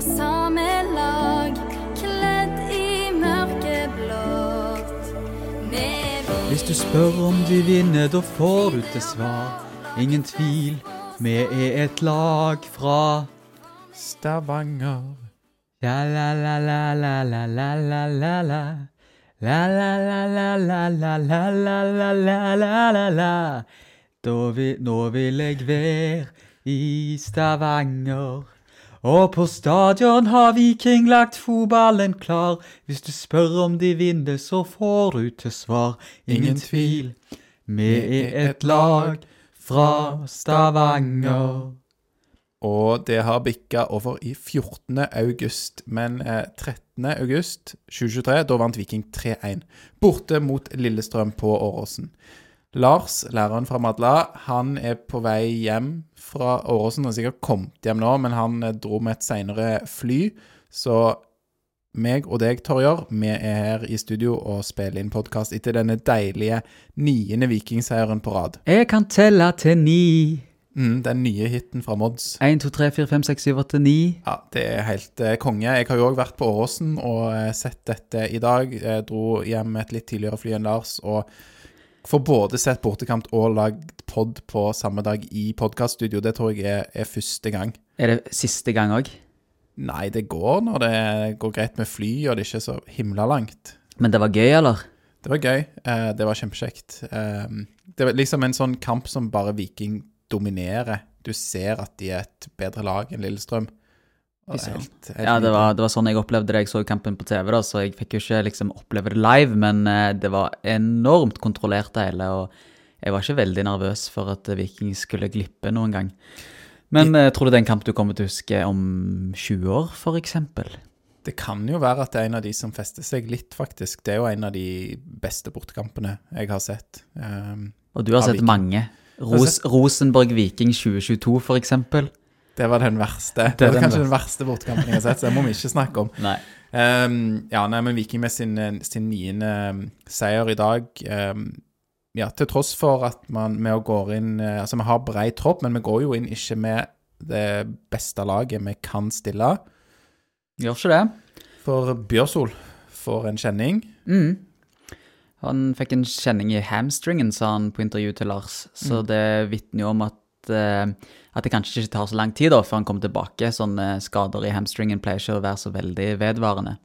på samme lag, kledd i mørkeblått. Hvis du spør om de vinner, da får du til svar. Ingen tvil, vi er et lag fra Stavanger. La la la la la la la la la la La la la la la la la la la la la la la Da vi, Nå vil jeg være i Stavanger Og på stadion har Viking lagt fotballen klar Hvis du spør om de vinner, så får du til svar Ingen tvil, vi er et lag fra Stavanger Og det har bikka over i 14. august, men eh, 13. august 2023, da vant Viking 3-1. Borte mot Lillestrøm på Åråsen. Lars, læreren fra Madla, han er på vei hjem fra Åråsen. Han har sikkert kommet hjem nå, men han eh, dro med et seinere fly. Så meg og deg, Torjer, vi er her i studio og spiller inn podkast etter denne deilige niende vikingseieren på rad. Jeg kan telle til ni Mm, den nye hiten fra Mods. 1, 2, 3, 4, 5, 6, 7, 8, 9 Ja, det er helt eh, konge. Jeg har jo òg vært på Åråsen og eh, sett dette i dag. Jeg dro hjem med et litt tidligere fly enn Lars og får både sett bortekamp og lagd pod på samme dag i podkaststudio. Det tror jeg er, er første gang. Er det siste gang òg? Nei, det går når det går greit med fly og det er ikke så himla langt. Men det var gøy, eller? Det var gøy. Eh, det var kjempekjekt. Eh, det var liksom en sånn kamp som bare Viking dominerer. Du ser at de er et bedre lag enn Lillestrøm. Det helt, helt Ja, det var, det var sånn jeg opplevde det. Jeg så kampen på TV, da, så jeg fikk jo ikke liksom oppleve det live, men eh, det var enormt kontrollert det hele, og jeg var ikke veldig nervøs for at Viking skulle glippe noen gang. Men eh, tror du det er en kamp du kommer til å huske om 20 år, eksempel? Det kan jo være at det er en av de som fester seg litt, faktisk. Det er jo en av de beste bortekampene jeg har sett. Um, Og du har sett Viking. mange. Ros, Rosenborg Viking 2022, for eksempel. Det var den verste. Det, var den kanskje den verste bortekampen jeg har sett, så det må vi ikke snakke om. Nei. Um, ja, nei, men Viking med sin, sin niende um, seier i dag um, Ja, til tross for at man med å gå inn uh, Altså, vi har bred tropp, men vi går jo inn ikke med det beste laget vi kan stille. Gjør ikke det? For Bjørsol får en kjenning. Mm. Han fikk en kjenning i hamstringen, sa han på intervju til Lars. Så det vitner jo om at, eh, at det kanskje ikke tar så lang tid da, før han kommer tilbake. Sånne skader i hamstringen pleier ikke å være så veldig vedvarende.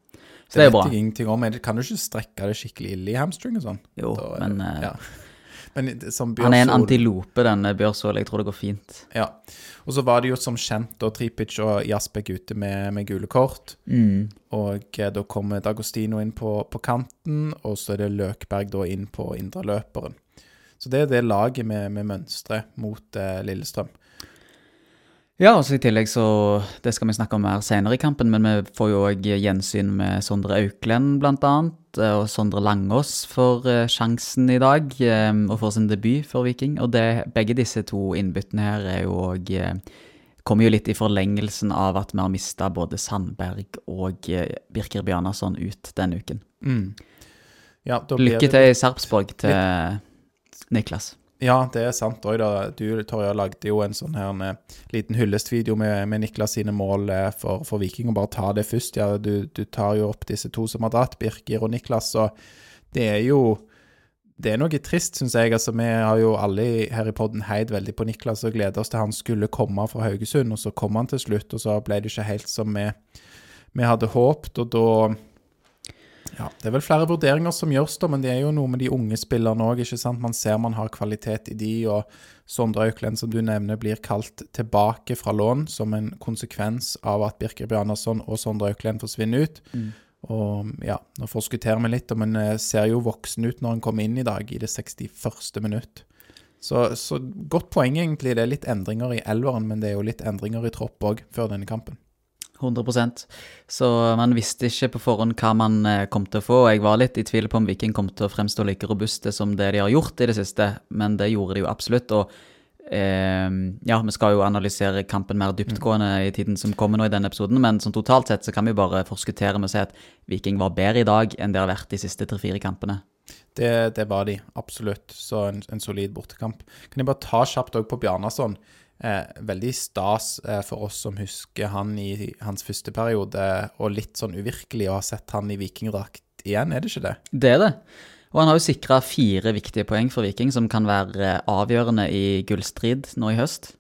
Så det er jo bra. vet jeg ingenting om. men Kan du ikke strekke det skikkelig ille i hamstring og sånn? Jo, Da- men eh, ja. Men som han er en antilope, denne Bjørsvold. Jeg tror det går fint. Ja. Og så var det jo som kjent da Tripic og Jasbekk ute med, med gule kort. Mm. Og eh, da kommer Dagostino inn på, på kanten, og så er det Løkberg da inn på indreløperen. Så det er det laget med, med mønstre mot eh, Lillestrøm. Ja, og så i tillegg så Det skal vi snakke om mer senere i kampen, men vi får jo òg gjensyn med Sondre Auklend, blant annet. eh, Og Sondre Langås får eh, sjansen i dag, eh, og får sin debut for Viking. Og det, begge disse to innbyttene her er jo òg Kommer jo litt i forlengelsen av at vi har mista både Sandberg og Birker Bjarnason ut denne uken. Mm. Ja, Lykke til i Sarpsborg til Niklas. Ja, det er sant òg, da. Du, Torje, lagde jo en sånn her en, liten hyllestvideo med, med Niklas sine mål eh, for, for Viking, og bare ta det først. Ja, du, du tar jo opp disse to som har dratt, Birker og Niklas, og det er jo det er noe trist, syns jeg. altså Vi har jo alle her i podden heid veldig på Niklas og gleder oss til han skulle komme fra Haugesund, og så kom han til slutt, og så ble det ikke helt som vi, vi hadde håpt, og da ja, Det er vel flere vurderinger som gjøres, da, men det er jo noe med de unge spillerne òg. Man ser man har kvalitet i de, og Sondre Auklend, som du nevner, blir kalt tilbake fra lån som en konsekvens av at Birker Bjarnason og Sondre Auklend forsvinner ut. Og ja, nå forskutterer vi litt, men eh, ser jo voksen ut når han kom inn i dag, i det 61. minutt. Så, så godt poeng, egentlig. Det er litt endringer i elveren, men det er jo litt endringer i tropp òg, før denne kampen. 100% Så man visste ikke på forhånd hva man eh, kom til å få. og Jeg var litt i tvil på om Viking kom til å fremstå like robuste som det de har gjort i det siste, men det gjorde de jo absolutt. og eh, ja, Vi skal jo analysere kampen mer dyptgående i tiden som kommer nå i denne episoden, men som totalt sett så kan vi bare forskuttere med å si at Viking var bedre i dag enn det har vært de siste tre-fire kampene. Det, det var de, absolutt. Så en, en solid bortekamp. Kan jeg bare ta kjapt òg på Bjarnason? Eh, veldig stas eh, for oss som husker han i hans første periode, og litt sånn uvirkelig å ha sett han i vikingdrakt igjen, er det ikke det? Det er det. Og han har jo sikra fire viktige poeng for Viking, som kan være avgjørende i gullstrid nå i høst.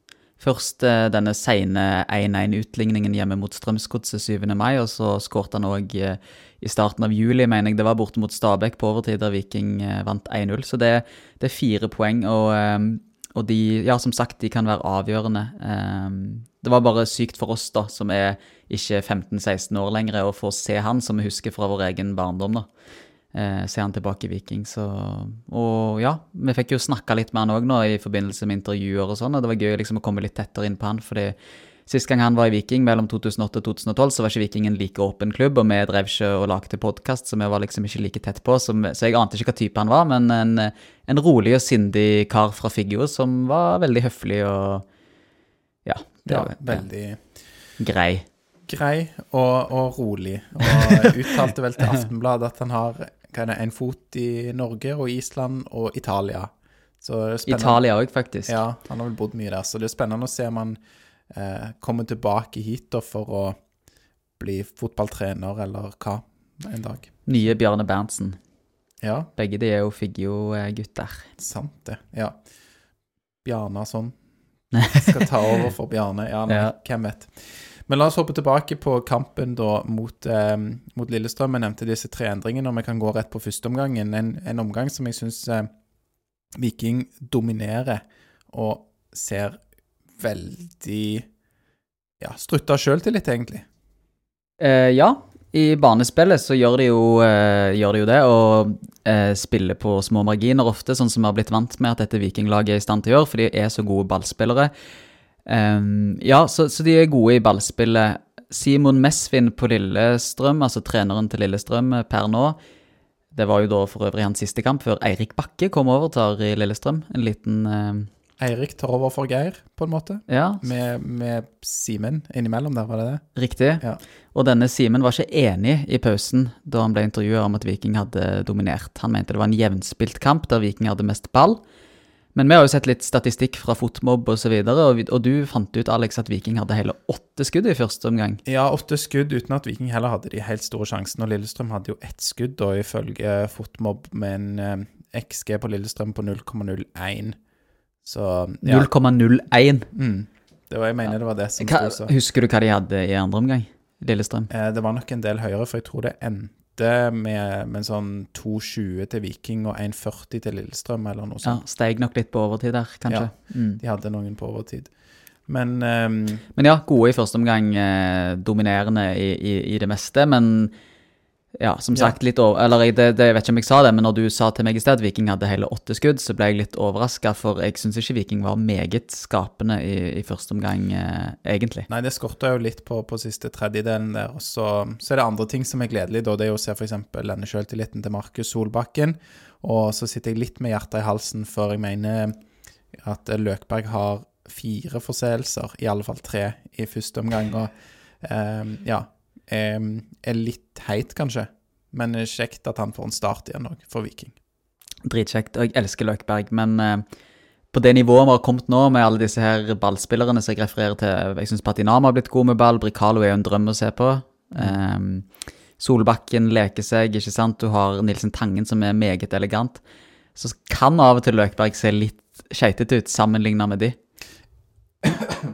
Først eh, denne seine 1-1-utligningen hjemme mot Strømsgodset 7. mai, og så skåret han òg i starten av juli, mener jeg det var, borte mot Stabæk på overtid, der Viking vant 1-0. Så det, det, er fire poeng. og og de, ja, som sagt, de kan være avgjørende. Um, det var bare sykt for oss, da, som er ikke 15-16 år lenger, å få se han, som vi husker fra vår egen barndom, da. Uh, se han tilbake i Viking, så Og ja, vi fikk jo snakka litt med han òg nå i forbindelse med intervjuer og sånn, og det var gøy liksom å komme litt tettere inn på han, fordi Sist gang han var i Viking, mellom 2008 og 2012, så var ikke Viking en like åpen klubb, og vi drev ikke og lagde podkast, så vi var liksom ikke like tett på. Så, så, jeg ante ikke hva type han var, men en, en rolig og sindig kar fra Figgjo som var veldig høflig og Ja. Det ja, veldig veldig Grei. Grei og, og rolig. Og uttalte vel til Aftenbladet at han har det, en fot i Norge og Island og Italia. Italia òg, faktisk. Ja, han har vel bodd mye der, så det er spennende å se om han eh, kommer tilbake hit da, for å bli fotballtrener eller hva en dag. Nye Bjarne Berntsen. Ja. Begge de er jo Figgjo-gutter. Sant det. Ja. Bjarne sånn. Skal ta over for Bjarne. Ja, nei, ja. hvem vet. Men la oss hoppe tilbake på kampen da mot, eh, mot Lillestrøm. Jeg nevnte disse tre endringene, og vi kan gå rett på førsteomgangen. En, en omgang som jeg syns eh, Viking dominerer og ser veldig ja, strutta sjøltillit, egentlig. Eh, ja, i banespillet så gjør de jo, eh, gjør de jo det, og eh, spiller på små marginer ofte, sånn som vi har blitt vant med at dette vikinglaget er i stand til å gjøre, for de er så gode ballspillere. Um, ja, så, så, de er gode i ballspillet. Simon Mesvin på Lillestrøm, altså treneren til Lillestrøm eh, per nå, det var jo da for øvrig hans siste kamp før Eirik Bakke kom over overtar i Lillestrøm. En liten eh, Eirik tar over for Geir, på en måte. Ja. Med, med Simen innimellom der, var det det? Riktig. Ja. Og denne Simen var ikke enig i pausen da han ble intervjua om at Viking hadde dominert. Han mente det var en jevnspilt kamp der Viking hadde mest ball. Men vi har jo sett litt statistikk fra fotmobb osv., og, så og, og du fant ut Alex, at Viking hadde hele åtte skudd i første omgang. Ja, åtte skudd uten at Viking heller hadde de helt store sjansene. Og Lillestrøm hadde jo ett skudd, da, ifølge fotmobb, med en eh, XG på Lillestrøm på 0,01. Så ja. 0,01. Mm. Det var, jeg mener det var det som sto så. Husker du hva de hadde i andre omgang? Lillestrøm? Eh, det var nok en del høyere, for jeg tror det endte med, med sånn 2,20 til Viking og 1,40 til Lillestrøm, eller noe sånt. Ja, Steig nok litt på overtid der, kanskje. Ja, mm. de hadde noen på overtid. Men um, Men ja, gode i første omgang, eh, dominerende i, i, i, det meste. Men ja, som sagt, litt over Eller det, det, jeg vet ikke om jeg sa det, men når du sa til meg i sted at Viking hadde hele åtte skudd, så ble jeg litt overraska, for jeg syns ikke Viking var meget skapende i, i første omgang, eh, egentlig. Nei, det skorta jo litt på, på siste tredjedelen der. Og så, så, er det andre ting som er gledelig, da. Det er å se f.eks. denne sjøltilliten til Markus Solbakken. Og så sitter jeg litt med hjertet i halsen, for jeg mener at Løkberg har fire forseelser, i alle fall tre, i første omgang. Og eh, ja, er litt heit, kanskje. Men det er kjekt at han får en start igjen òg, for Viking. Dritkjekt. Og jeg elsker Løkberg, men uh, på det nivået vi har kommet nå, med alle disse her ballspillerne som jeg refererer til Jeg syns Patinama har blitt god med ball. Bricalo er jo en drøm å se på. Um, Solbakken leker seg, ikke sant. Du har Nilsen Tangen som er meget elegant. Så kan av og til Løkberg se litt skeitete ut sammenligna med de.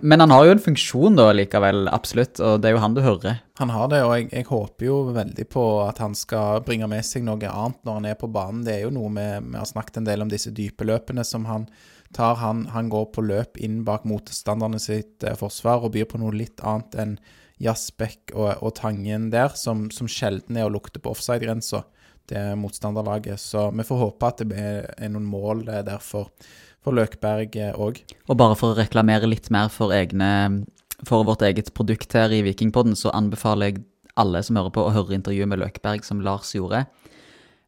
Men han har jo en funksjon da likevel, absolutt, og det er jo han du hører. Han har det, og jeg, jeg, håper jo veldig på at han skal bringe med seg noe annet når han er på banen. Det er jo noe med Vi har snakket en del om disse dype løpene som han tar. Han, han går på løp inn bak motstanderne sitt eh, forsvar og byr på noe litt annet enn Jasbekk og, og Tangen der, som, som sjelden er å lukte på offside-grensa til motstanderlaget. Så vi får håpe at det er noen mål der for for Løkberg òg. Og bare for å reklamere litt mer for egne for vårt eget produkt her i Vikingpodden, så anbefaler jeg alle som hører på, å høre intervjuet med Løkberg som Lars gjorde.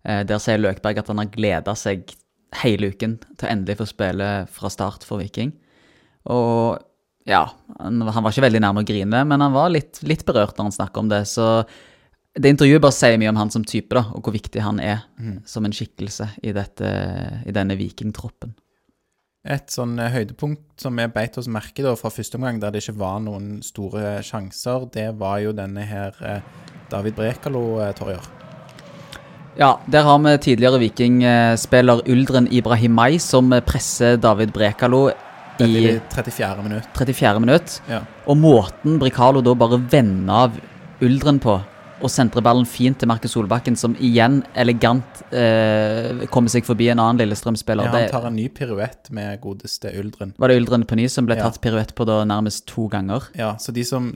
Eh, Der sier Løkberg at han har gleda seg hele uken til å endelig få spille fra start for Viking. Og ja, han, var ikke veldig nærme å grine, men han var litt, litt berørt når han snakket om det. Så det intervjuet bare sier mye om han som type, da, og hvor viktig han er som en skikkelse i, dette, i denne vikingtroppen. Et sånn eh, høydepunkt som vi beit oss merke da fra første omgang, der det ikke var noen store sjanser, det var jo denne her eh, David Brekalo, eh, Torjer. Ja, der har vi tidligere vikingspiller Uldren Ibrahimai som presser David Brekalo i i 34. minutt. 34 minutt. Ja. Og måten Brekalo da bare vender av Uldren på, og sentrer ballen fint til Markus Solbakken, som igjen elegant eh, kommer seg forbi en annen Lillestrøm-spiller. Ja, han tar en ny piruett med godeste Uldren. Var det Uldren på ny som ble Ja. tatt piruett på da nærmest to ganger? Ja, så de som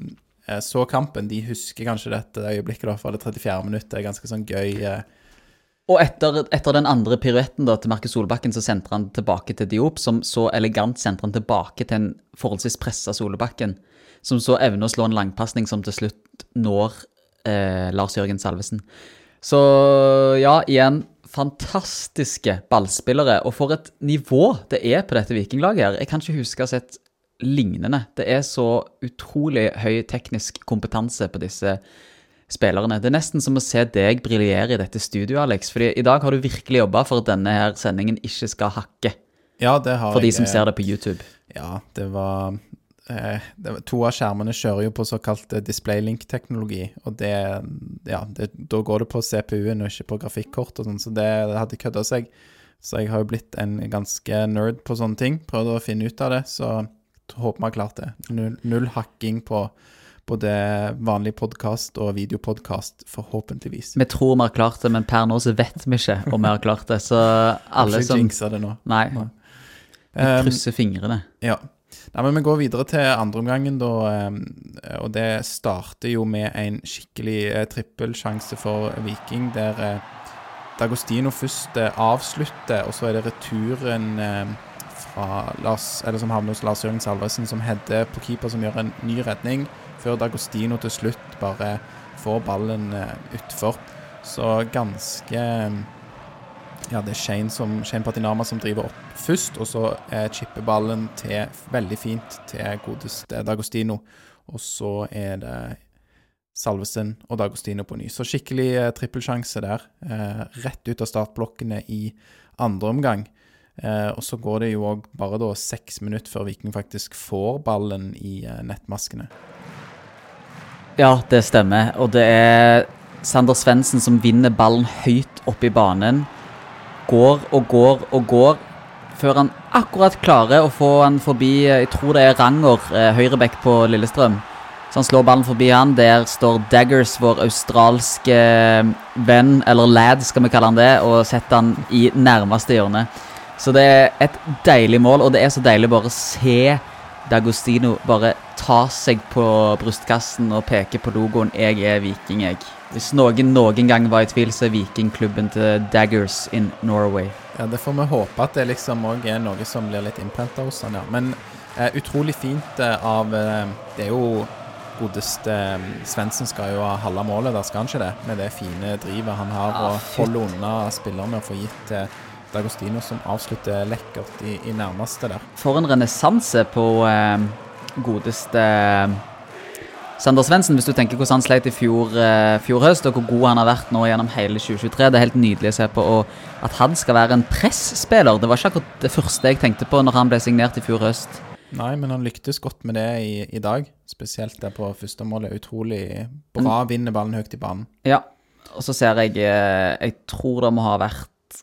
eh, så kampen, de husker kanskje dette øyeblikket da, for det 34. minutter. Det er ganske sånn gøy. Eh, Og etter, etter den andre piruetten da, til Markus Solbakken, så sentrer han tilbake til Diop, som så elegant sentrer han tilbake til en forholdsvis pressa Solbakken, som så evner å slå en langpasning som til slutt når eh, Lars Jørgen Salvesen. Så ja, igjen fantastiske ballspillere, og for et nivå det er på dette vikinglaget her. Jeg kan ikke huske å ha sett lignende. Det er så utrolig høy teknisk kompetanse på disse spillerne. Det er nesten som å se deg briljere i dette studioet, Alex. fordi i dag har du virkelig jobba for at denne her sendingen ikke skal hakke. ja, det har For de som eh, ser det på YouTube. Ja, det var To av skjermene kjører jo på såkalt eh, display-link-teknologi, og det Ja, det, da går det på CPU-en og ikke på grafikkort og sånn, så det, det hadde kødda seg. Så jeg har jo blitt en ganske nerd på sånne ting. Prøvd å finne ut av det, så håper vi har klart det. Null, null hakking på både vanlig podkast og videopodkast, forhåpentligvis. Vi tror vi har klart det, men per nå så vet vi ikke om vi har klart det. Så alle Ikke som det nå. Nei. Nei. Vi Um, fingrene. Ja. Nei, men Vi går videre til andreomgangen, da. eh, Og det starter jo med en skikkelig eh, trippelsjanse for Viking, der eh, Dagostino først avslutter, og så er det returen fra Lars, eller som havner hos Lars Jørgen Salvesen, som header på keeper, som gjør en ny redning, før Dagostino til slutt bare får ballen utfor. Så ganske ja, det er Shane, som, Shane Patinama som driver opp først, og så eh, chipper ballen til veldig fint til godeste Dagostino. Og så er det Salvesen og Dagostino på ny. Så skikkelig eh, trippelsjanse der. Eh, rett ut av startblokkene i andre omgang. Eh, og så går det jo òg bare da seks minutter før Viking faktisk får ballen i eh, nettmaskene. Ja, det stemmer. Og det er Sander Svendsen som vinner ballen høyt oppe i banen. Går og går og går, før han akkurat klarer å få han forbi eh, Jeg tror det er Ranger, eh, høyrebekk på Lillestrøm. Så han slår ballen forbi han. Der står Daggers, vår australske eh, venn, eller lad skal vi kalle han det, og setter han i nærmeste hjørne. Så det er et deilig mål, og det er så deilig bare å se Dagostino bare ta seg på brystkassen og peke på logoen 'Jeg er Viking', jeg. Hvis noen noen gang var i tvil, så er Vikingklubben til Daggers in Norway. Ja, Det får vi håpe at det liksom òg er noe som blir litt innprenta hos han, ja. Men eh, utrolig fint eh, av eh, Det er jo godeste eh, Svendsen skal jo ha halve målet, der skal han ikke det? Med det fine drivet han har, Ja, og holde unna spillerne og få gitt til Dagostino, som avslutter lekkert i, i nærmeste der. For en renessanse på eh, godeste eh, Sander Svendsen, hvis du tenker hvordan han sleit i fjor, eh, fjor høst, og hvor god han har vært nå gjennom hele 2023. Det er helt nydelig å se på. At han skal være en presspiller, det var ikke akkurat det første jeg tenkte på når han ble signert i fjor høst. Nei, men han lyktes godt med det i, i dag. Spesielt der på første målet. Utrolig bra. Vinner ballen høyt i banen. Ja, og så ser jeg eh, Jeg tror det må ha vært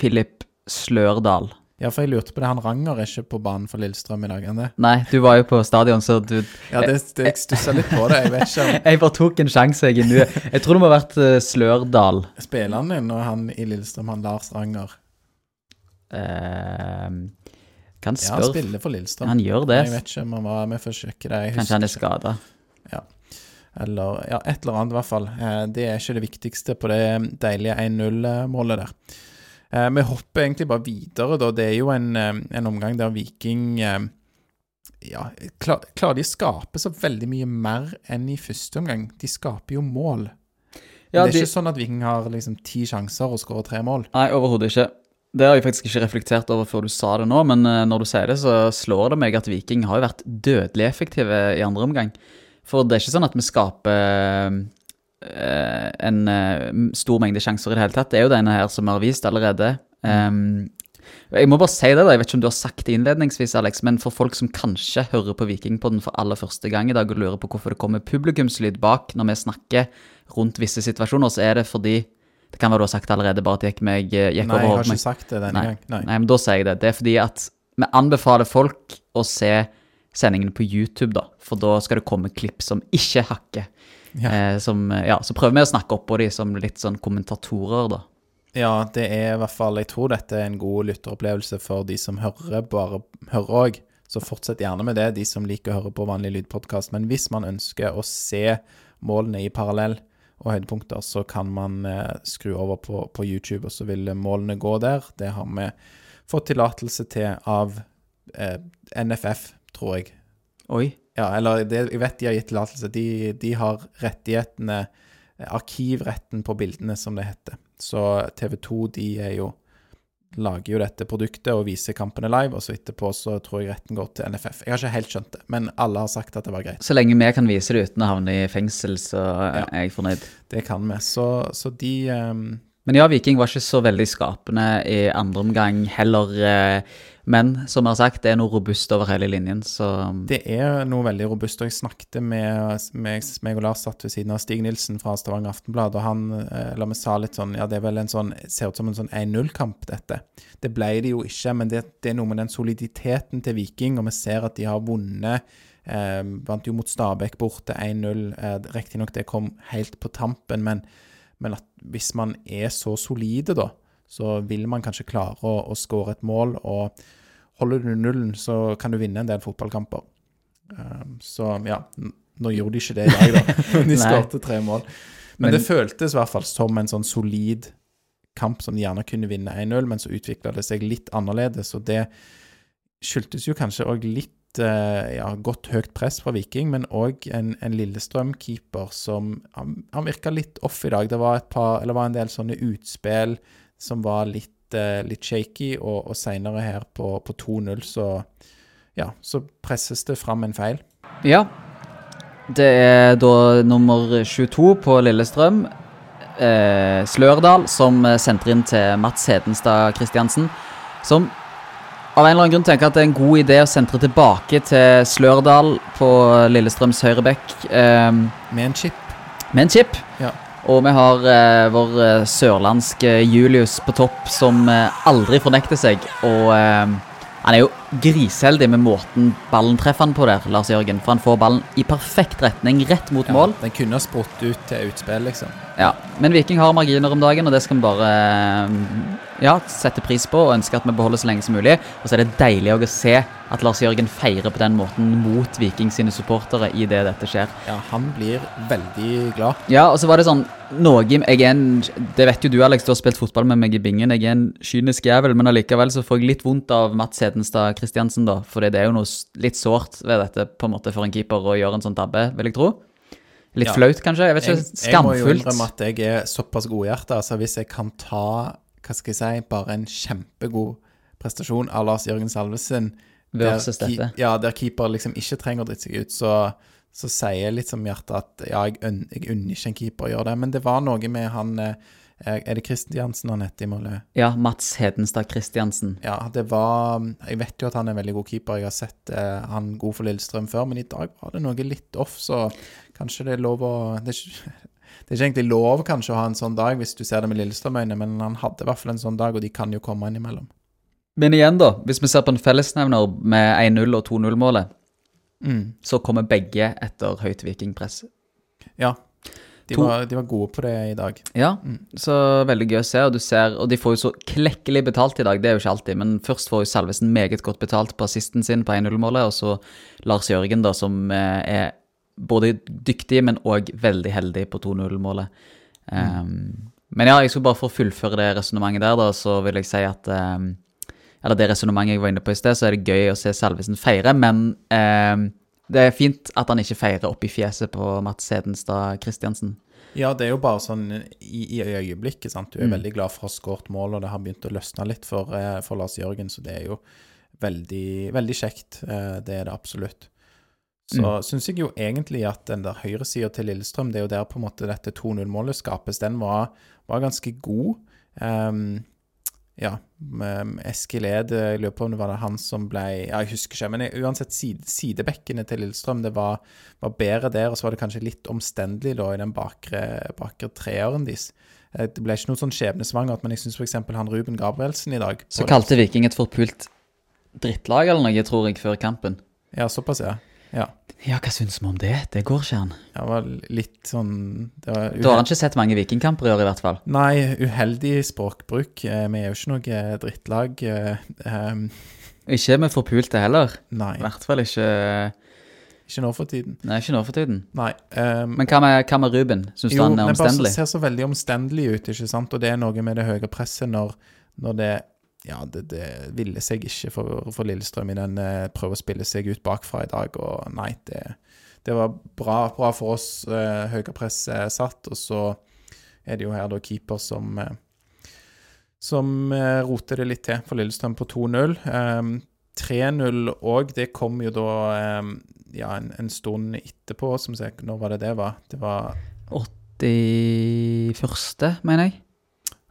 Philip Slørdal. Ja, for jeg lurte på det. Han Ranger er ikke på banen for Lillestrøm i dag, det? Nei, du var jo på stadion, så du Ja, det, det, jeg stussa litt på det. Jeg vet ikke om Jeg bare tok en sjanse, jeg. Nu. Jeg tror det må ha vært uh, Slørdal. Spiller han din når han i Lillestrøm, han Lars Ranger? Uh, kan Ja, han spiller for Lillestrøm. Han gjør det. Jeg vet ikke om han var med for å sjekke det. Jeg Kanskje han er skada. Ja. Eller ja, et eller annet, i hvert fall. Eh, Det er ikke det viktigste på det deilige 1-0-målet der. Eh, Vi hopper egentlig bare videre, da. Det er jo en, eh, en omgang der Viking eh, Ja, klar, klarer de å skape så veldig mye mer enn i første omgang? De skaper jo mål. Ja, det er de- ikke sånn at Viking har liksom ti sjanser og skårer tre mål. Nei, overhodet ikke. Det har jeg faktisk ikke reflektert over før du sa det nå, men når du sier det, så slår det meg at Viking har jo vært dødelig effektive i andre omgang. For det er ikke sånn at vi skaper en eh, stor mengde sjanser i det hele tatt. Det er jo denne her som vi har vist allerede. Um, jeg må bare si det, da. Jeg vet ikke om du har sagt det innledningsvis, Alex, men for folk som kanskje hører på Vikingpodden for aller første gang i dag og lurer på hvorfor det kommer publikumslyd bak når vi snakker rundt visse situasjoner, så er det fordi Det kan være du har sagt det allerede, bare at det gikk, meg, gikk Nei, jeg over har Nei, jeg har ikke sagt det denne gangen. gang. Nei. Nei, men da sier jeg det. Det er fordi at vi anbefaler folk å se sendingen på YouTube, da. For da skal det komme klipp som ikke hakker. Ja. Eh, som, eh, ja, så prøver vi å snakke oppå de som litt sånn kommentatorer, da. Ja, det er i hvert fall Jeg tror dette er en god lytteropplevelse for de som hører bare hører òg. Så fortsett gjerne med det, de som liker å høre på vanlig lydpodkast. Men hvis man ønsker å se målene i parallell og høydepunkter, så kan man eh, skru over på, på YouTube, og så vil målene gå der. Det har vi fått tillatelse til av eh, NFF, tror jeg. Oi. Ja, eller det, jeg vet de har gitt tillatelse. De, de har rettighetene, eh, arkivretten på bildene, som det heter. Så TV 2 de er jo lager jo dette produktet og viser kampene live, og så etterpå så tror jeg retten går til NFF. Jeg har ikke helt skjønt det, men alle har sagt at det var greit. Så lenge vi kan vise det uten å havne i fengsel, så Ja. er jeg fornøyd. Det kan vi. Så, så de um... Men ja, Viking var ikke så veldig skapende i andre omgang heller. eh, Men som jeg har sagt, det er noe robust over hele linjen, så Det er noe veldig robust. og Jeg snakket med, meg og Lars satt ved siden av Stig Nilsen fra Stavanger Aftenblad, og han la meg sa litt sånn Ja, det er vel en sånn Ser ut som en sånn 1-0-kamp, dette. Det ble det jo ikke, men det, det er noe med den soliditeten til Viking, og vi ser at de har vunnet. Eh, vant jo mot Stabæk borte 1-0. Eh, Riktignok det kom helt på tampen, men, men at hvis man er så solide, da, så vil man kanskje klare å, å skåre et mål. og Holder du nullen, så kan du vinne en del fotballkamper. Um, så ja, nå gjorde de ikke det i dag, da. de skåret tre mål. Men, Men- det føltes i hvert fall som en sånn solid kamp som de gjerne kunne vinne 1-0, men så utvikla det seg litt annerledes. Og det skyldtes jo kanskje òg litt eh, ja, godt høyt press fra Viking, men òg en, en Lillestrøm-keeper som Han, han virka litt off i dag. Det var, et par, eller var en del sånne utspill som var litt, eh, litt shaky, og, og seinere her på, på 2-0 så ja, så presses det fram en feil. Ja. Det er da nummer 22 på Lillestrøm. Eh, Slørdal som sentrer inn til Mats Hedenstad Christiansen. Som av en eller annen grunn tenker at det er en god idé å sentre tilbake til Slørdal på Lillestrøms høyrebekk eh, Med en chip. med en chip. Ja. Og vi har eh, vår eh, sørlandske Julius på topp som eh, aldri fornekter seg. Og eh, han er jo griseheldig med måten ballen treffer han på der, Lars Jørgen. For han får ballen i perfekt retning, rett mot mål. Ja, den kunne ha sprutt ut til utspill, liksom. Ja, Men Viking har marginer om dagen, og det skal vi bare eh, ja, sette pris på og ønske at vi beholder så lenge som mulig. Og så er det deilig å se at Lars Jørgen feirer på den måten mot Viking sine supportere i det dette skjer. Ja, han blir veldig glad. Ja, og så var det sånn noe, Jeg er en Det vet jo du, Alex, du har spilt fotball med meg i bingen. Jeg er en kynisk jævel, men allikevel så får jeg litt vondt av Mats Hedenstad Christiansen, da. For det er jo noe litt sårt ved dette på en måte for en keeper å gjøre en sånn tabbe, vil jeg tro. Litt Ja. flaut, kanskje? Jeg vet Jeg, Skamfullt. jeg må jo innrømme at jeg er såpass godhjerta. Altså, hvis jeg kan ta hva skal jeg si, bare en kjempegod prestasjon av Lars Jørgen Salvesen der Versus dette. Ja, der keeper liksom ikke trenger å drite seg ut, så, så sier litt som hjertet at ja, jeg, unner ikke en keeper å gjøre det. Men det var noe med han eh, Er det Kristiansen han heter i målet? Ja, Mats Hedenstad Kristiansen. Ja, det var Jeg vet jo at han er en veldig god keeper. Jeg har sett eh, han god for Lillestrøm før, men i dag var det noe litt off, så kanskje det er lov å Det er ikke, det er ikke egentlig lov kanskje å ha en sånn dag hvis du ser det med Lillestrøm-øyne, men han hadde i hvert fall en sånn dag, og de kan jo komme innimellom. Men igjen, da. Hvis vi ser på en fellesnevner med 1-0 og 2-0-målet, Mm. så kommer begge etter høyt vikingpress. Ja. De var, de var gode på det i dag. Ja, så veldig gøy å se. Og du ser, og de får jo så klekkelig betalt i dag, det er jo ikke alltid. Men først får jo Salvesen meget godt betalt på assisten sin på 1-0-målet, og så Lars Jørgen, da, som eh, er både dyktig, men òg veldig heldig på 2-0-målet. Um, men ja, jeg skulle bare for å fullføre det resonnementet der, da, så vil jeg si at um, eller det resonnementet jeg var inne på i sted, så er det gøy å se Salvesen feire, men eh, det er fint at han ikke feirer opp i fjeset på Mats Hedenstad Christiansen. Ja, det er jo bare sånn i, i øyeblikket, sant. Du er veldig glad for å ha skåret mål, og det har begynt å løsne litt for, eh, for Lars Jørgen, så det er jo veldig, veldig kjekt. Eh, Det er det absolutt. Så Mm. syns jeg jo egentlig at den der høyresida til Lillestrøm, det er jo der på en måte dette 2-0-målet skapes, den var, var ganske god. Ehm, ja, Eskil Ed, jeg lurer på om det var han som ble ja, Jeg husker ikke, men jeg- uansett, side, sidebekkene til Lillestrøm, det var, var bedre der, og så var det kanskje litt omstendelig da i den bakre, bakre treeren deres. Eh, Det ble ikke noe sånn skjebnesvangert, men jeg syns f.eks. han Ruben Gabrielsen i dag Så kalte Viking et forpult drittlag eller noe, tror jeg, før kampen. Ja, såpass, ja. Ja. Ja, hva syns vi om det? Det går ikke an. Det var litt sånn det var Da har han ikke sett mange vikingkamper i år, i hvert fall. Nei, uheldig språkbruk. Eh, Vi er jo ikke noe drittlag. Um... Ikke med forpulte heller. Nei, I hvert fall ikke ikke nå for tiden. Nei, ikke nå for tiden. Nei. um, Men hva med, hva med Ruben? Syns du han er omstendelig? Jo, det ser så veldig omstendelig ut, ikke sant? Og det er noe med det høye presset når, når det Ja, det, det ville seg ikke for, for Lillestrøm i den eh, prøve å spille seg ut bakfra i dag, og nei, det, det var bra, bra for oss. Eh, høyere press eh, satt, og så er det jo her da keeper som eh, som eh, roter det litt til for Lillestrøm på 2-0. Um, 3-0 òg, det kom jo da um, ja, en, en stund etterpå. Som sagt. når var det det var? Det var 81., mener jeg.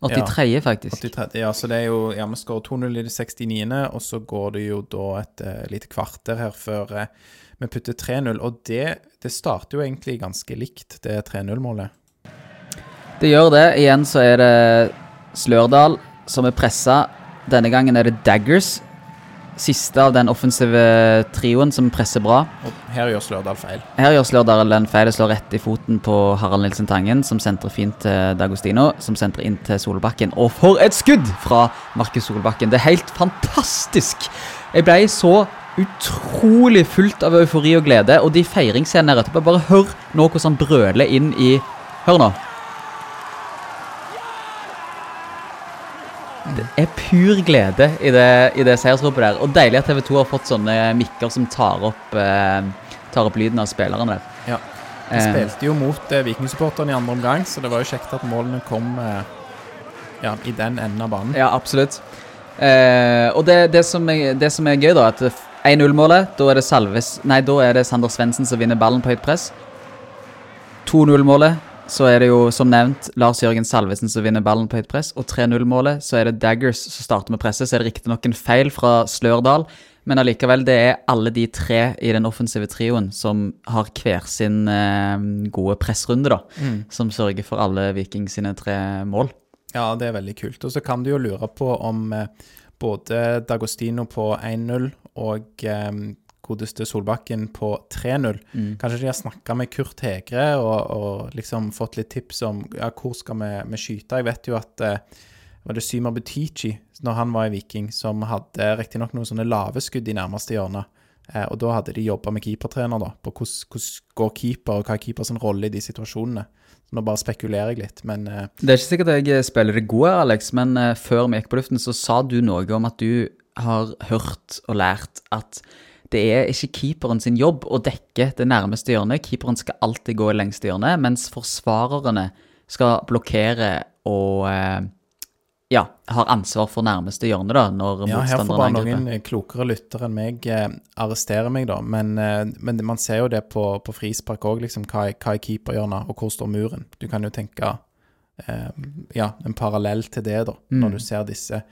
83., faktisk. 83. Ja, så det er jo Ja, vi skårer 2-0 i det 69., og så går det jo da et uh, lite kvarter her før uh, vi putter 3-0. Og det, det starter jo egentlig ganske likt, det 3-0-målet. Det gjør det. Igjen så er det Slørdal som er pressa. Denne gangen er det Daggers. Siste av den offensive trioen som presser bra. Og her gjør Slørdal feil. Her gjør Slørdal en feil. Det slår rett i foten på Harald Nilsen Tangen, som sentrer fint til Dagostino, som sentrer inn til Solbakken. Og for et skudd fra Markus Solbakken! Det er helt fantastisk! Jeg ble så utrolig fullt av eufori og glede, og de feiringsscenene her etterpå Bare hør nå hvordan han brøler inn i Hør nå. Det er pur glede i det, i det seiersropet der. Og deilig at TV 2 har fått sånne mikker som tar opp, eh, tar opp lyden av spillerne der. Ja. De Eh, spilte jo mot eh, Vikingsupporterne i andre omgang, så det var jo kjekt at målene kom eh, ja, i den enden av banen. Ja, absolutt. Eh, og det, det, som er, det som er gøy, da, at 1-0-målet, da er det Salves Nei, da er det Sander Svendsen som vinner ballen på høyt press. 2-0-målet, så er det jo som nevnt Lars Jørgen Salvesen som vinner ballen på høyt press. Og 3-0-målet, så er det Daggers som starter med presset. Så er det riktignok en feil fra Slørdal, men allikevel, det er alle de tre i den offensive trioen som har hver sin eh, gode pressrunde, da. Som sørger for alle Viking sine tre mål. Ja, det er veldig kult. Og så kan du jo lure på om eh, både Dagostino på 1-0 og eh, godeste Solbakken på 3-0 Kanskje de har snakka med Kurt Hegre og, og liksom fått litt tips om ja, hvor skal vi, vi skyte. Jeg vet jo at eh, var det Symer Butichi, når han var i Viking, som hadde riktignok noen sånne lave skudd i nærmeste hjørne. Eh, og da hadde de jobba med keepertrener da, på hvordan, går keeper, og hva er keepers rolle i de situasjonene. Så nå bare spekulerer jeg litt, men eh, Det er ikke sikkert jeg spiller det gode, Alex, men eh, før vi gikk på luften, så sa du noe om at du har hørt og lært at det er ikke keeperen sin jobb å dekke det nærmeste hjørnet. Keeperen skal alltid gå i lengste hjørne, mens forsvarerne skal blokkere og eh, ja, har ansvar for nærmeste hjørne, da, når Ja, her får bare noen eh, klokere lyttere enn meg eh, arrestere meg, da. Men, eh, men man ser jo det på, på frispark òg, liksom. Hva er, hva er keeperhjørnet, og hvor står muren? Du kan jo tenke eh, ja, en parallell til det, da, når du ser disse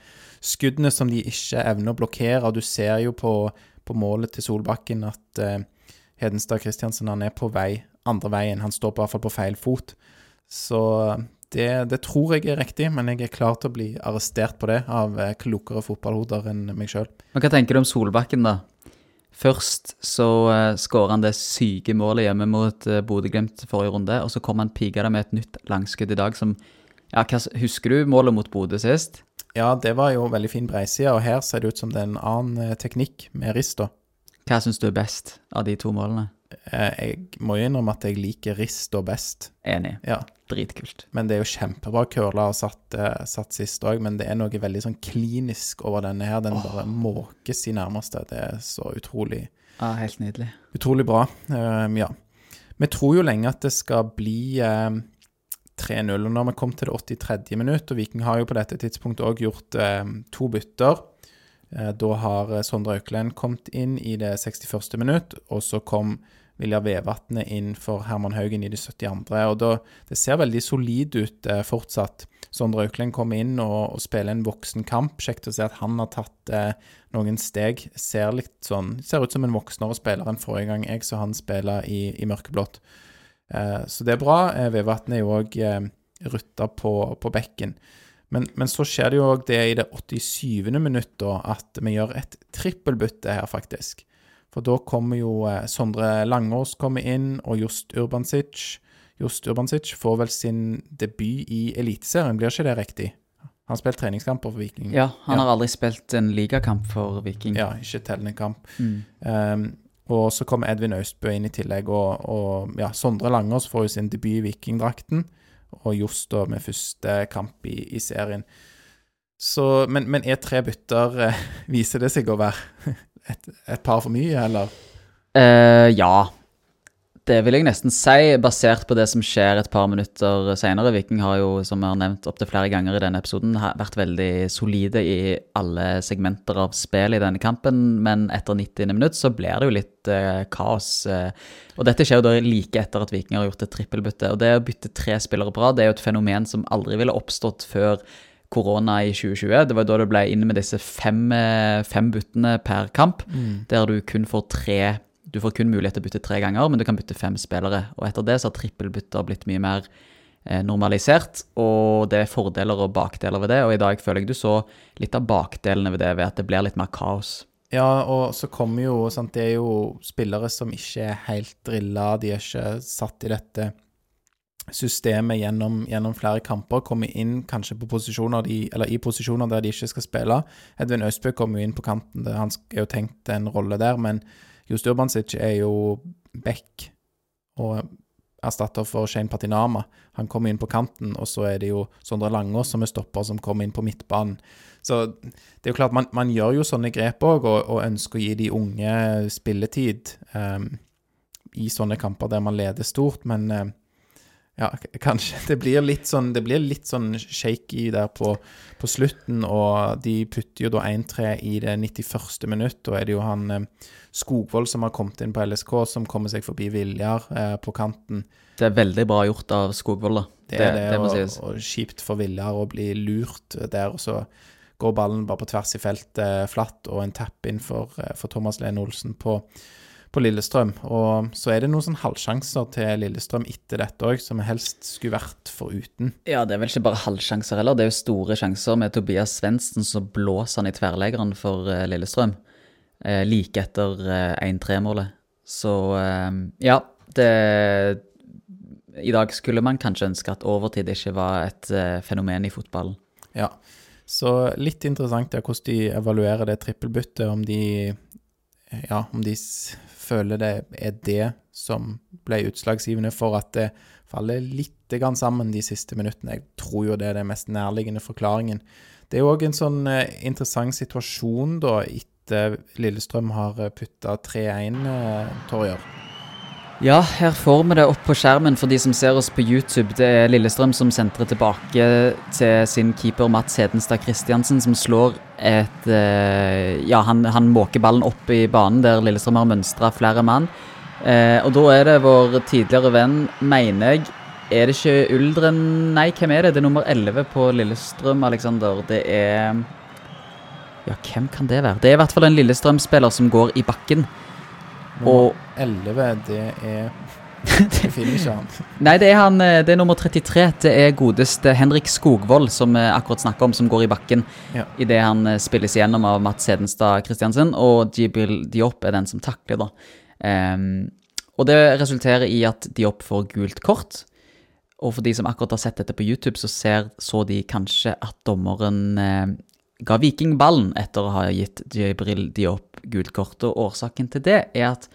skuddene som de ikke evner å blokkere. Og du ser jo på, på målet til Solbakken at eh, Hedenstad Kristiansen han er på vei andre veien. Han står på, hvert fall på feil fot. Så det, det tror jeg er riktig, men jeg er klar til å bli arrestert på det av eh, klokere fotballhoder enn meg sjøl. Hva tenker du om Solbakken, da? Først så uh, skårer han det syke målet hjemme mot uh, Bodø-Glimt forrige runde, og så kommer han piga det med et nytt langskudd i dag som ja, hva, Husker du målet mot Bodø sist? Ja, det var jo veldig fin breiside, og her ser det ut som det er en annen eh, teknikk med rist, da. Hva syns du er best av de to målene? Eh, jeg må jo innrømme at jeg liker rist og best. Enig. Ja. Dritkult. Men det er jo kjempebra curla og satt, eh, satt sist òg, men det er noe veldig sånn klinisk over denne her. Den bare måkes i nærmeste. Det er så utrolig Ja, helt nydelig. Utrolig bra. Um, ja. Vi tror jo lenge at det skal bli ehm, 3-0. og Når vi kom til det 83. minutt, og Viking har jo på dette tidspunktet òg gjort eh, to bytter. Eh, da har eh, Sondre Auklend kommet inn i det 61. minutt, og så kom Vilja Vevatnet inn for Herman Haugen i det 72. Og da, Det ser veldig solid ut eh, fortsatt. Sondre Auklend kommer inn og, og spiller en voksen kamp. Kjekt å se at han har tatt eh, noen steg. Ser litt sånn, ser ut som en voksnere spiller enn forrige gang jeg så han spille i, i mørkeblått. Eh, så det er bra. Eh, Vevatnet er jo òg eh, rutta på, på bekken. Men, men så skjer det jo òg det i det 87. minutt da, at vi gjør et trippelbytte her, faktisk. For da kommer jo Sondre Langås kommer inn, og Just Urbansic. Just Urbansic får vel sin debut i Eliteserien, blir ikke det riktig? Han har spilt treningskamper for Viking. Ja, han Ja. har aldri spilt en ligakamp for Viking. Ja, ikke tellende kamp. Mm. Um, og så kommer Edvin Austbø inn i tillegg, og, og ja, Sondre Langås får jo sin debut i Vikingdrakten. Og Johs da med første kamp i, i serien. Så, men, men er tre bytter eh, Viser det seg å være et, et par for mye, eller? Uh, ja. Det vil jeg nesten si, basert på det som skjer et par minutter senere. Viking har jo, som vi har nevnt opptil flere ganger i denne episoden, vært veldig solide i alle segmenter av spillet i denne kampen, men etter 90. minutt så blir det jo litt eh, kaos. eh. og dette skjer jo da like etter at Viking har gjort et trippelbytte. Og det å bytte tre spillere på rad, det er jo et fenomen som aldri ville oppstått før korona i 2020. Det var da det ble inn med disse fem, eh, fem byttene per kamp, der du kun får tre Du får kun mulighet til å bytte tre ganger, men du kan bytte fem spillere. Og etter det så har trippelbytter blitt mye mer eh, normalisert, og det er fordeler og bakdeler ved det. Og i dag føler jeg du så litt av bakdelene ved det, ved at det blir litt mer kaos. Ja, og så kommer jo sant, Det er jo spillere som ikke er helt drilla, de er ikke satt i dette systemet gjennom, gjennom flere kamper. Kommer inn kanskje på posisjoner de, eller i posisjoner der de ikke skal spille. Edvin Østbø kommer jo inn på kanten, han er jo tenkt en rolle der, men Just Urbansic er jo back og erstatter for Shane Patinama. Han kommer inn på kanten, og så er det jo Sondre Langås som er stopper, som kommer inn på midtbanen. Så det er jo klart, man, man gjør jo sånne grep òg, og, og ønsker å gi de unge spilletid um, i sånne kamper der man leder stort, men eh, ja, kanskje det blir litt sånn Det blir litt sånn shaky der på, på slutten, og de putter jo da 1-3 i det 91. minutt. Da er det jo han eh, Skogvold som har kommet inn på LSK, som kommer seg forbi Viljar eh, på kanten. Det er veldig bra gjort av Skogvold, da. Det det, det, må og, sies. og kjipt for Viljar å bli lurt der, og så går ballen bare på tvers i feltet flatt, og en tapp inn for, eh, for Thomas Lene Olsen på, på Lillestrøm. Og så er det noen sånn halvsjanser til Lillestrøm etter dette òg, som vi helst skulle vært foruten. Ja, det er vel ikke bare halvsjanser heller, det er jo store sjanser med Tobias Svendsen, så blåser han i tverrleggeren for eh, Lillestrøm. Eh, like etter eh, 1-3-målet. Så eh, ja, det I dag skulle man kanskje ønske at overtid ikke var et eh, fenomen i fotballen. Ja. Så litt interessant ja, hvordan de evaluerer det trippelbyttet, om de ja, om de føler det er det som ble utslagsgivende for at det faller litt sammen de siste minuttene. Jeg tror jo det er den mest nærliggende forklaringen. Det er òg en sånn eh, interessant situasjon da, etter Lillestrøm har putta 3-1, eh, Torjer. Ja, her får vi det opp på skjermen for de som ser oss på YouTube. Det er Lillestrøm som sentrer tilbake til sin keeper Mats Hedenstad Christiansen, som slår et eh, Ja, han, han måker ballen opp i banen der Lillestrøm har mønstra flere mann. Eh, og da er det vår tidligere venn, mener jeg Er det ikke Uldren Nei, hvem er det? Det er nummer 11 på Lillestrøm, Aleksander. Det er Ja, hvem kan det være? Det er i hvert fall en Lillestrøm-spiller som går i bakken. Og 11, det er det finner ikke han. Nei, det er, han, eh, det er nummer 33. Det er godeste Henrik Skogvold, som vi akkurat snakka om, som går i bakken Ja. idet han eh, spilles igjennom av Mats Hedenstad Christiansen, og Jibil Diop er den som takler, da. Um, og det resulterer i at Diop får gult kort. Og for de som akkurat har sett dette på YouTube, så ser, så de kanskje at dommeren eh, ga Viking ballen etter å ha gitt Jibril Diop gult kort. Og årsaken til det er at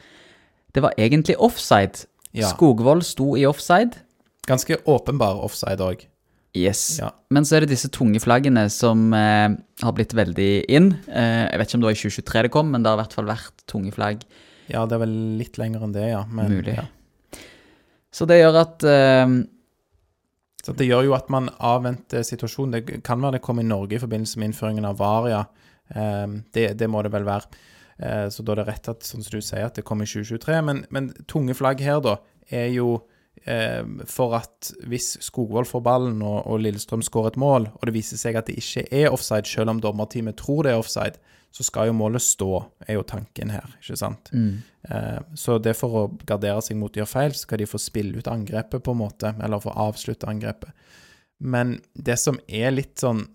det var egentlig offside. Ja. Skogvold sto i offside. Ganske åpenbar offside òg. Yes. Ja. Men så er det disse tunge flaggene som eh, har blitt veldig inn. Eh, jeg vet ikke om det var i 2023 det kom, men det har i hvert fall vært tunge flagg. ja, det er vel litt lenger enn det, ja. Men, Mulig. Ja. Så det gjør at eh, det gjør jo at man avventer situasjonen. Det kan være det kom i Norge i forbindelse med innføringen av Varia. Um, det, det må det vel være. Eh, så da er det rett at, som du sier, at det kom i 2023. Men, men tunge flagg her, da, er jo eh, for at hvis Skogvold får ballen og, og Lillestrøm skårer et mål, og det viser seg at det ikke er offside, selv om dommerteamet tror det er offside, så skal jo målet stå, er jo tanken her, ikke sant? Eh, så det for å gardere seg mot å gjøre feil, så skal de få spille ut angrepet, på en måte, eller få avslutte angrepet. Men det som er litt sånn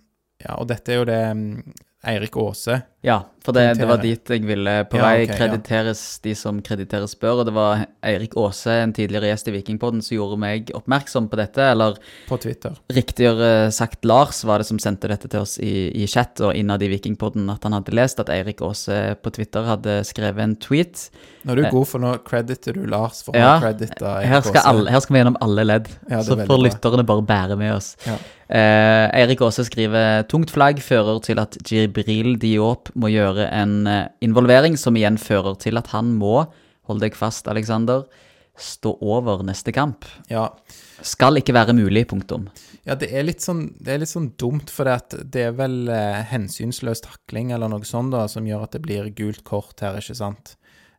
Ja, og dette er jo det mm, Eirik Aase Ja, for det, det var dit jeg ville på Ja, vei. krediteres ja. De som krediteres bør. Og det var Eirik Aase, en tidligere gjest i Vikingpodden, som gjorde meg oppmerksom på dette. Eller på Twitter. riktigere sagt Lars var det som sendte dette til oss i, i chat og innad i Vikingpodden, at han hadde lest at Eirik Aase på Twitter hadde skrevet en tweet. Nå er du god, for nå crediter du Lars for å Eh. Ja, ha credita Her skal, her skal vi gjennom alle ledd, Ja, så får lytterne bare bære med oss. Ja. Eh, Eirik Aase skriver tungt flagg fører til at Jibril Diop må gjøre en eh, involvering, som igjen fører til at han må, hold deg fast, Alexander, stå over neste kamp. Ja. Skal ikke være mulig, punktum. ja, det er litt sånn, det er litt sånn dumt, for det, det er vel eh, hensynsløs takling eller noe sånt da, som gjør at det blir gult kort her, ikke sant?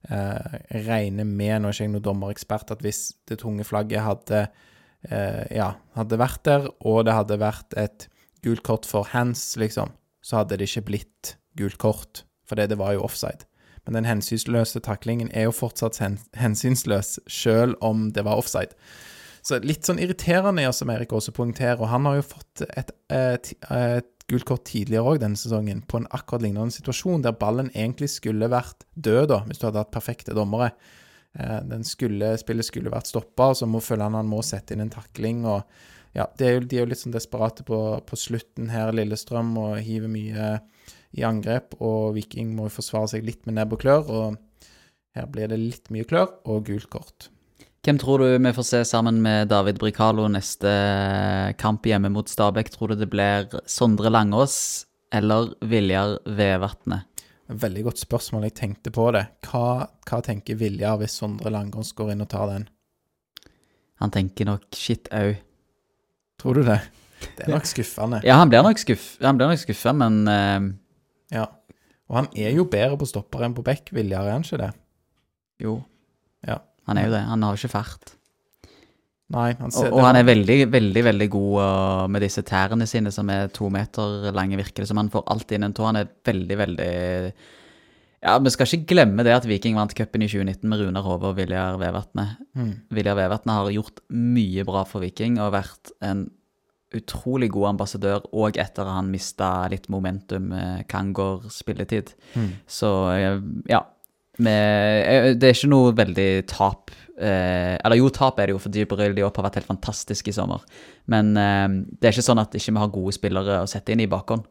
Eh, regner med, nå er ikke jeg noen dommerekspert, at hvis det tunge flagget hadde, eh, ja, hadde vært der, og det hadde vært et gult kort for hands, liksom, så hadde det ikke blitt gult kort, for det, var jo offside. Men den hensynsløse taklingen er jo fortsatt hensynsløs, selv om det var offside. Så litt sånn irriterende, ja, som Erik også poengterer. Og han har jo fått et, et, eh, et gult kort tidligere òg denne sesongen, på en akkurat lignende situasjon, der ballen egentlig skulle vært død, da, hvis du hadde hatt perfekte dommere. Eh, den skulle, spillet skulle vært stoppa, og så må følge han han må sette inn en takling. og ja, er jo, De er jo litt sånn desperate på, på slutten her, Lillestrøm, og hiver mye i angrep. Og Viking må forsvare seg litt med nebb og klør, og her blir det litt mye klør og gult kort. Hvem tror du vi får se sammen med David Bricalo neste kamp hjemme mot Stabæk? Tror du det blir Sondre Langås eller Viljar Vevatnet? Veldig godt spørsmål. Jeg tenkte på det. Hva, hva tenker Viljar hvis Sondre Langås går inn og tar den? Han tenker nok shit au. Tror du det? Det er nok skuffende. Ja, han blir nok skuff, han blir nok skuffa, men uh... Ja. Og han er jo bedre på stopper enn på bekk, Viljar, er han ikke det? jo. Ja. Han er jo det. Han har ikke fart. Nei, han ser Og, og han er veldig, veldig veldig god uh, med disse tærne sine, som er to meter lange, virker det som. Han får alt inn en tå. Han er veldig, veldig Ja, vi skal ikke glemme det at Viking vant cupen i 2019 med Runar Hove og Viljar Vevatnet. Mm. Viljar Vevatnet har gjort mye bra for Viking og vært en utrolig god ambassadør òg etter at han mista litt momentum med Kangor spilletid. Mm. Så eh, ja. Med, eh, det er ikke noe veldig tap. Eh, eller jo, tap er det jo, for Djibril Diop har vært helt fantastisk i sommer. Men eh, det er ikke sånn at ikke vi har gode spillere å sette inn i bakhånd.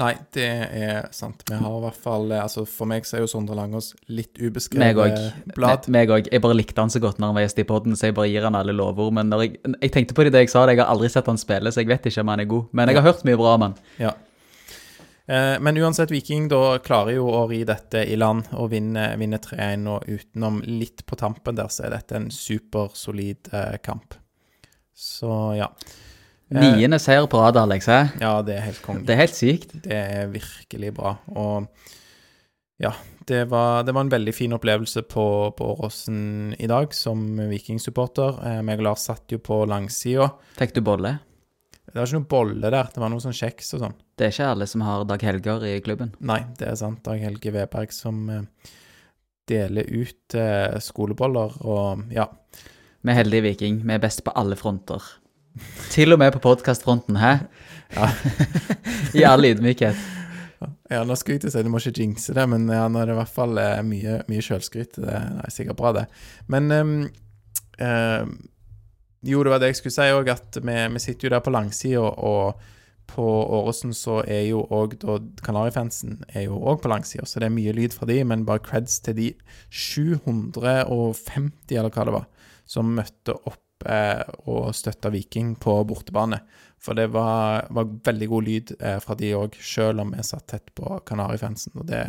Nei, det er sant. Vi har i hvert fall eh, Altså, for meg så er jo Sondre Langås litt ubeskrevet blad. Meg òg. Jeg bare likte han så godt når han var gjest i poden, så jeg bare gir han alle lovord. Men når jeg, jeg tenkte på det da jeg sa det, jeg har aldri sett han spille, så jeg vet ikke om han er god. Men jeg har hørt mye bra om han. Ja. Eh, men uansett, Viking da klarer jo å ri dette i land og vinne, vinne 3-1. Og utenom litt på tampen der, så er dette en supersolid eh, kamp. Så ja. Eh, Niende seier på rad, Alex. Hæ? Ja, det er helt konge. Det er helt sykt. Det er virkelig bra. Og ja, det var, det var en veldig fin opplevelse på, på Åråsen i dag som Viking-supporter. Eh, meg og Lars satt jo på langsida. Fikk du bolle? Det var ikke noe bolle der, det var noe sånn kjeks og sånn. Det er ikke alle som har Dag Helger i klubben. Nei, det er sant. Dag Helge Veberg som eh, deler ut eh, skoleboller og ja. Vi er heldige Viking. Vi er best på alle fronter. Til og med på podkastfronten, hæ? Ja. I all ydmykhet. Ja, nå skulle jeg til å si du må ikke jinxe det, men ja, nå er det i hvert fall eh, mye, mye sjølskryt. Det er sikkert bra, det. Men um, ehm, Jo, det var det jeg skulle si òg, at vi, vi sitter jo der på langsida, og på Åresen så er jo òg Kanarifansen på langsida, så det er mye lyd fra de, men bare creds til de 750, eller hva det var, som møtte opp eh, og støtta Viking på bortebane. For det var, var veldig god lyd eh, fra de òg, selv om vi satt tett på Kanarifansen. Og det,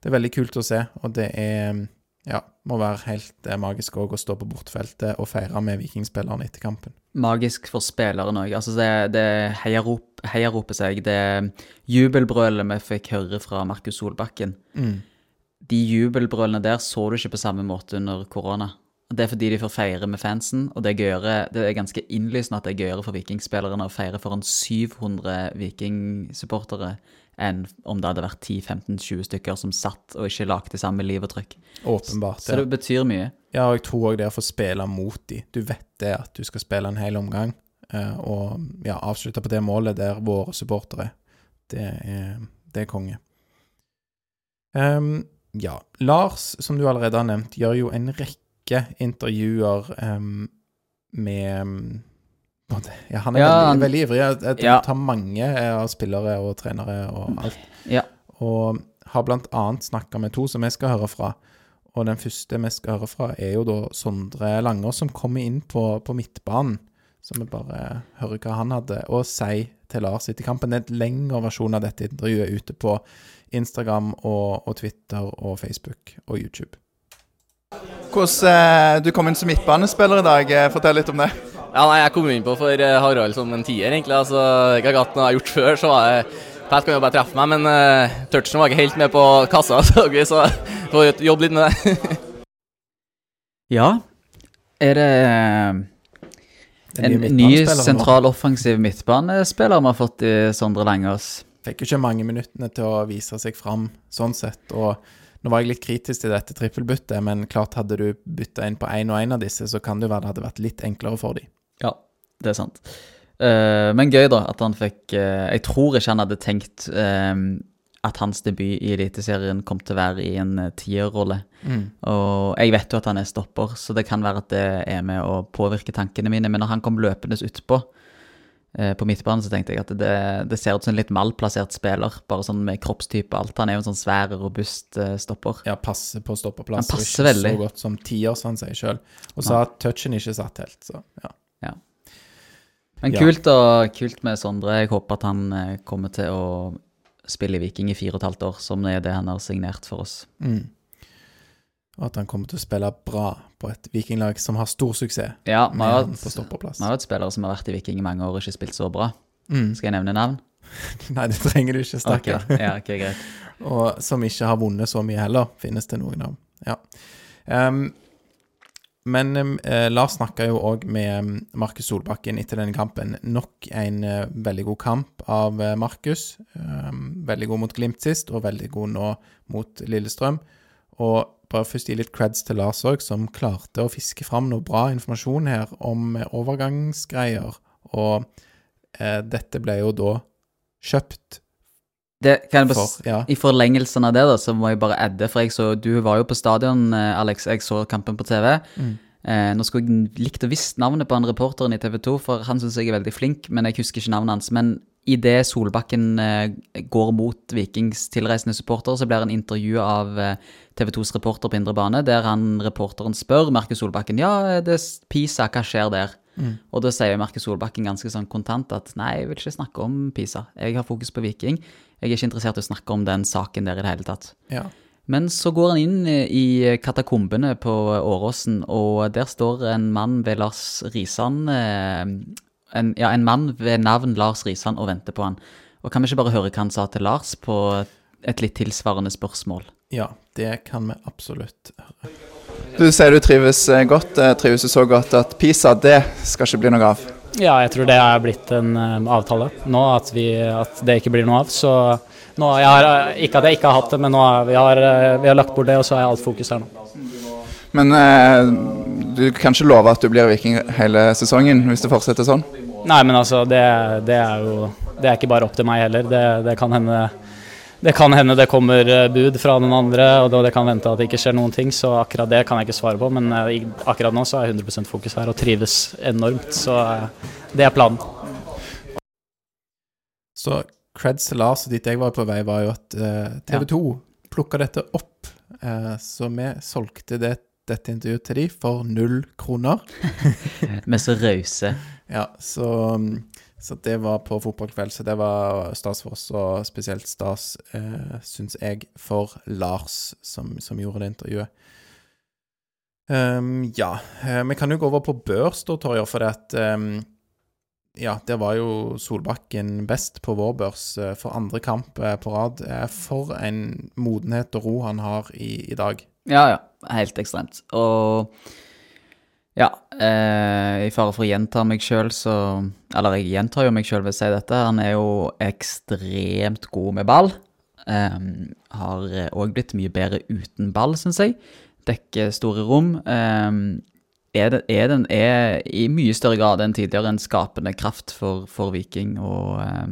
det er veldig kult å se, og det er ja, må være helt eh, magisk òg å stå på bortefeltet og feire med vikingspillerne etter kampen. Magisk for spilleren òg. Altså det, det heiarop, heiaropet seg, det jubelbrølet vi fikk høre fra Markus Solbakken. Mm. De jubelbrølene der så du ikke på samme måte under korona. Det er fordi de får feire med fansen, og det er, gøyere, det er ganske innlysende at det er gøyere for vikingspillerne å feire foran 700 vikingsupportere enn om det hadde vært 10-15-20 stykker som satt og ikke lagde samme liv og trykk. Åpenbart. Så det betyr mye. Ja, og jeg tror òg det å få spille mot de. Du vet det at du skal spille en hel omgang, eh, og ja, avslutte på det målet der våre supportere Det er, det er konge. Um, ja. Lars, som du allerede har nevnt, gjør jo en rekke intervjuer um, med ja, Han er Ja, veldig, han- veldig ivrig. Jeg, jeg Ja. tar mange eh, av spillere og trenere og alt. Ja. Og har annet snakka med to som jeg skal høre fra. Og den første vi skal høre fra, er jo da Sondre Langås, som kommer inn på, på midtbanen. Så vi bare hører hva han hadde å si til Lars etter kampen. Det er en lengre versjon av dette intervjuet ute på Instagram og, og Twitter og Facebook og YouTube. Hvordan eh, du kom inn som midtbanespiller i dag, eh, fortell litt om det. Ja, nei, Jeg kom inn på for eh, Harald som en tier, egentlig. altså jeg har jeg gjort før, så var jeg Pat kan jo bare treffe meg, men uh, touchen var ikke helt med på kassa, så vi, så får jobbe litt med det. Ja. Er det en ny midtbanespilleren sentral offensiv midtbanespiller vi har fått i Sondre Langås? Fikk jo ikke mange minuttene til å vise seg fram sånn sett. Og nå var jeg litt kritisk til dette trippelbyttet, men klart hadde du bytta inn på én og én av disse, så kan det jo være det hadde vært litt enklere for dem. Ja, det er sant. Uh, men gøy, da, at han fikk uh, Jeg tror ikke han hadde tenkt uh, at hans debut i Eliteserien kom til å være i en tierrolle. Og jeg vet jo at han er stopper, så det kan være at det er med å påvirke tankene mine. Men når han kom løpende utpå på midtbanen, så tenkte jeg at det, det ser ut som en litt malplassert spiller. Bare sånn med kroppstype og alt. Han er jo en sånn svær, robust stopper. Ja, passer på stopperplass. Han og passer ikke veldig. så godt som tier, som han sier sjøl. Og så har touchen ikke satt helt, så ja. Men kult, og, kult med Sondre. Jeg håper at han eh, kommer til å spille i Viking i fire og et halvt år, som er det han har signert for oss. Mm. Og at han kommer til å spille bra på et vikinglag som har stor suksess Ja, vi har hatt spillere som har vært i Viking i mange år og ikke spilt så bra. Mm. Skal jeg nevne navn? Nei, det trenger du ikke, stakkar. Okay. Ja, ok, greit. Og som ikke har vunnet så mye heller, finnes det noen av. Ja. Ehm, men eh, Lars snakka jo òg med Markus Solbakken etter denne kampen. Nok en eh, veldig god kamp av eh, Markus. Veldig god mot Glimt sist, og veldig god nå mot Lillestrøm. Og bare først gi litt creds til Lars òg, som klarte å fiske fram noe bra informasjon her om eh, overgangsgreier. Og eh, dette ble jo da kjøpt Det, kan jeg bare, for Ja. I forlengelsen av det, da, så må jeg bare adde, for jeg så Du var jo på stadion, eh, Alex. Jeg så kampen på TV. Mm. Eh, nå skulle jeg likt å visst navnet på han reporteren i TV 2, for han syns jeg er veldig flink, men jeg husker ikke navnet hans. Men idet Solbakken eh, går mot Vikings tilreisende supportere, så blir han intervjua av eh, TV 2s reporter på indre bane, der han reporteren spør Markus Solbakken ja, det er Pisa, hva skjer der? Og da sier Markus Solbakken ganske sånn kontant at nei, jeg vil ikke snakke om Pisa. Jeg har fokus på Viking. Jeg er ikke interessert i å snakke om den saken der i det hele tatt. ja. Men så går han inn i katakombene på Åråsen, og der står en mann ved Lars Risan eh, en, Ja, en mann ved navn Lars Risan og venter på han. Og kan vi ikke bare høre hva han sa til Lars på et litt tilsvarende spørsmål? Ja, det kan vi absolutt. høre. Du sier du trives eh, godt. eh, Trives du så godt at PISA, det skal ikke bli noe av. Ja, jeg tror det er blitt en eh, avtale nå, at, vi, at det ikke blir noe av. Så nå, har, eh, ikke at jeg ikke har hatt det, men nå har vi, har, eh, vi har lagt bort det, og så er alt fokus her nå. Men eh, du kan ikke love at du blir viking hele sesongen hvis det fortsetter sånn? Nei, men altså, det, det er jo Det er ikke bare opp til meg heller. Det, det kan hende det kan hende det kommer eh, bud fra noen andre, og det kan vente at det ikke skjer noen ting. Så akkurat det kan jeg ikke svare på, men eh, akkurat nå så er jeg 100% fokus her og trives enormt. Så eh, det er planen. Så creds til Lars, og dit jeg var på vei, var jo at TV 2 plukka dette opp. Eh, så vi solgte det dette intervjuet til de for null kroner. Vi er så rause. Ja, så, så det var på fotballkveld, så det var stas for oss, og spesielt stas, eh, syns jeg, for Lars, som, som gjorde det intervjuet. Um, ja, eh, vi kan jo gå over på børs da, Torjer, for det at um, ja, der var jo Solbakken best på vår børs eh, for andre kamp eh, på rad. For en modenhet og ro han har i, i dag. Ja, ja. Helt ekstremt. Og ja, eh, i fare for å gjenta meg sjøl, så Eller jeg gjentar jo meg sjøl ved å si dette. Han er jo ekstremt god med ball. Eh, har òg blitt mye bedre uten ball, syns jeg. Dekker store rom. Eh, er, det, er, den, er i mye større grad enn tidligere en skapende kraft for, for Viking. Og eh,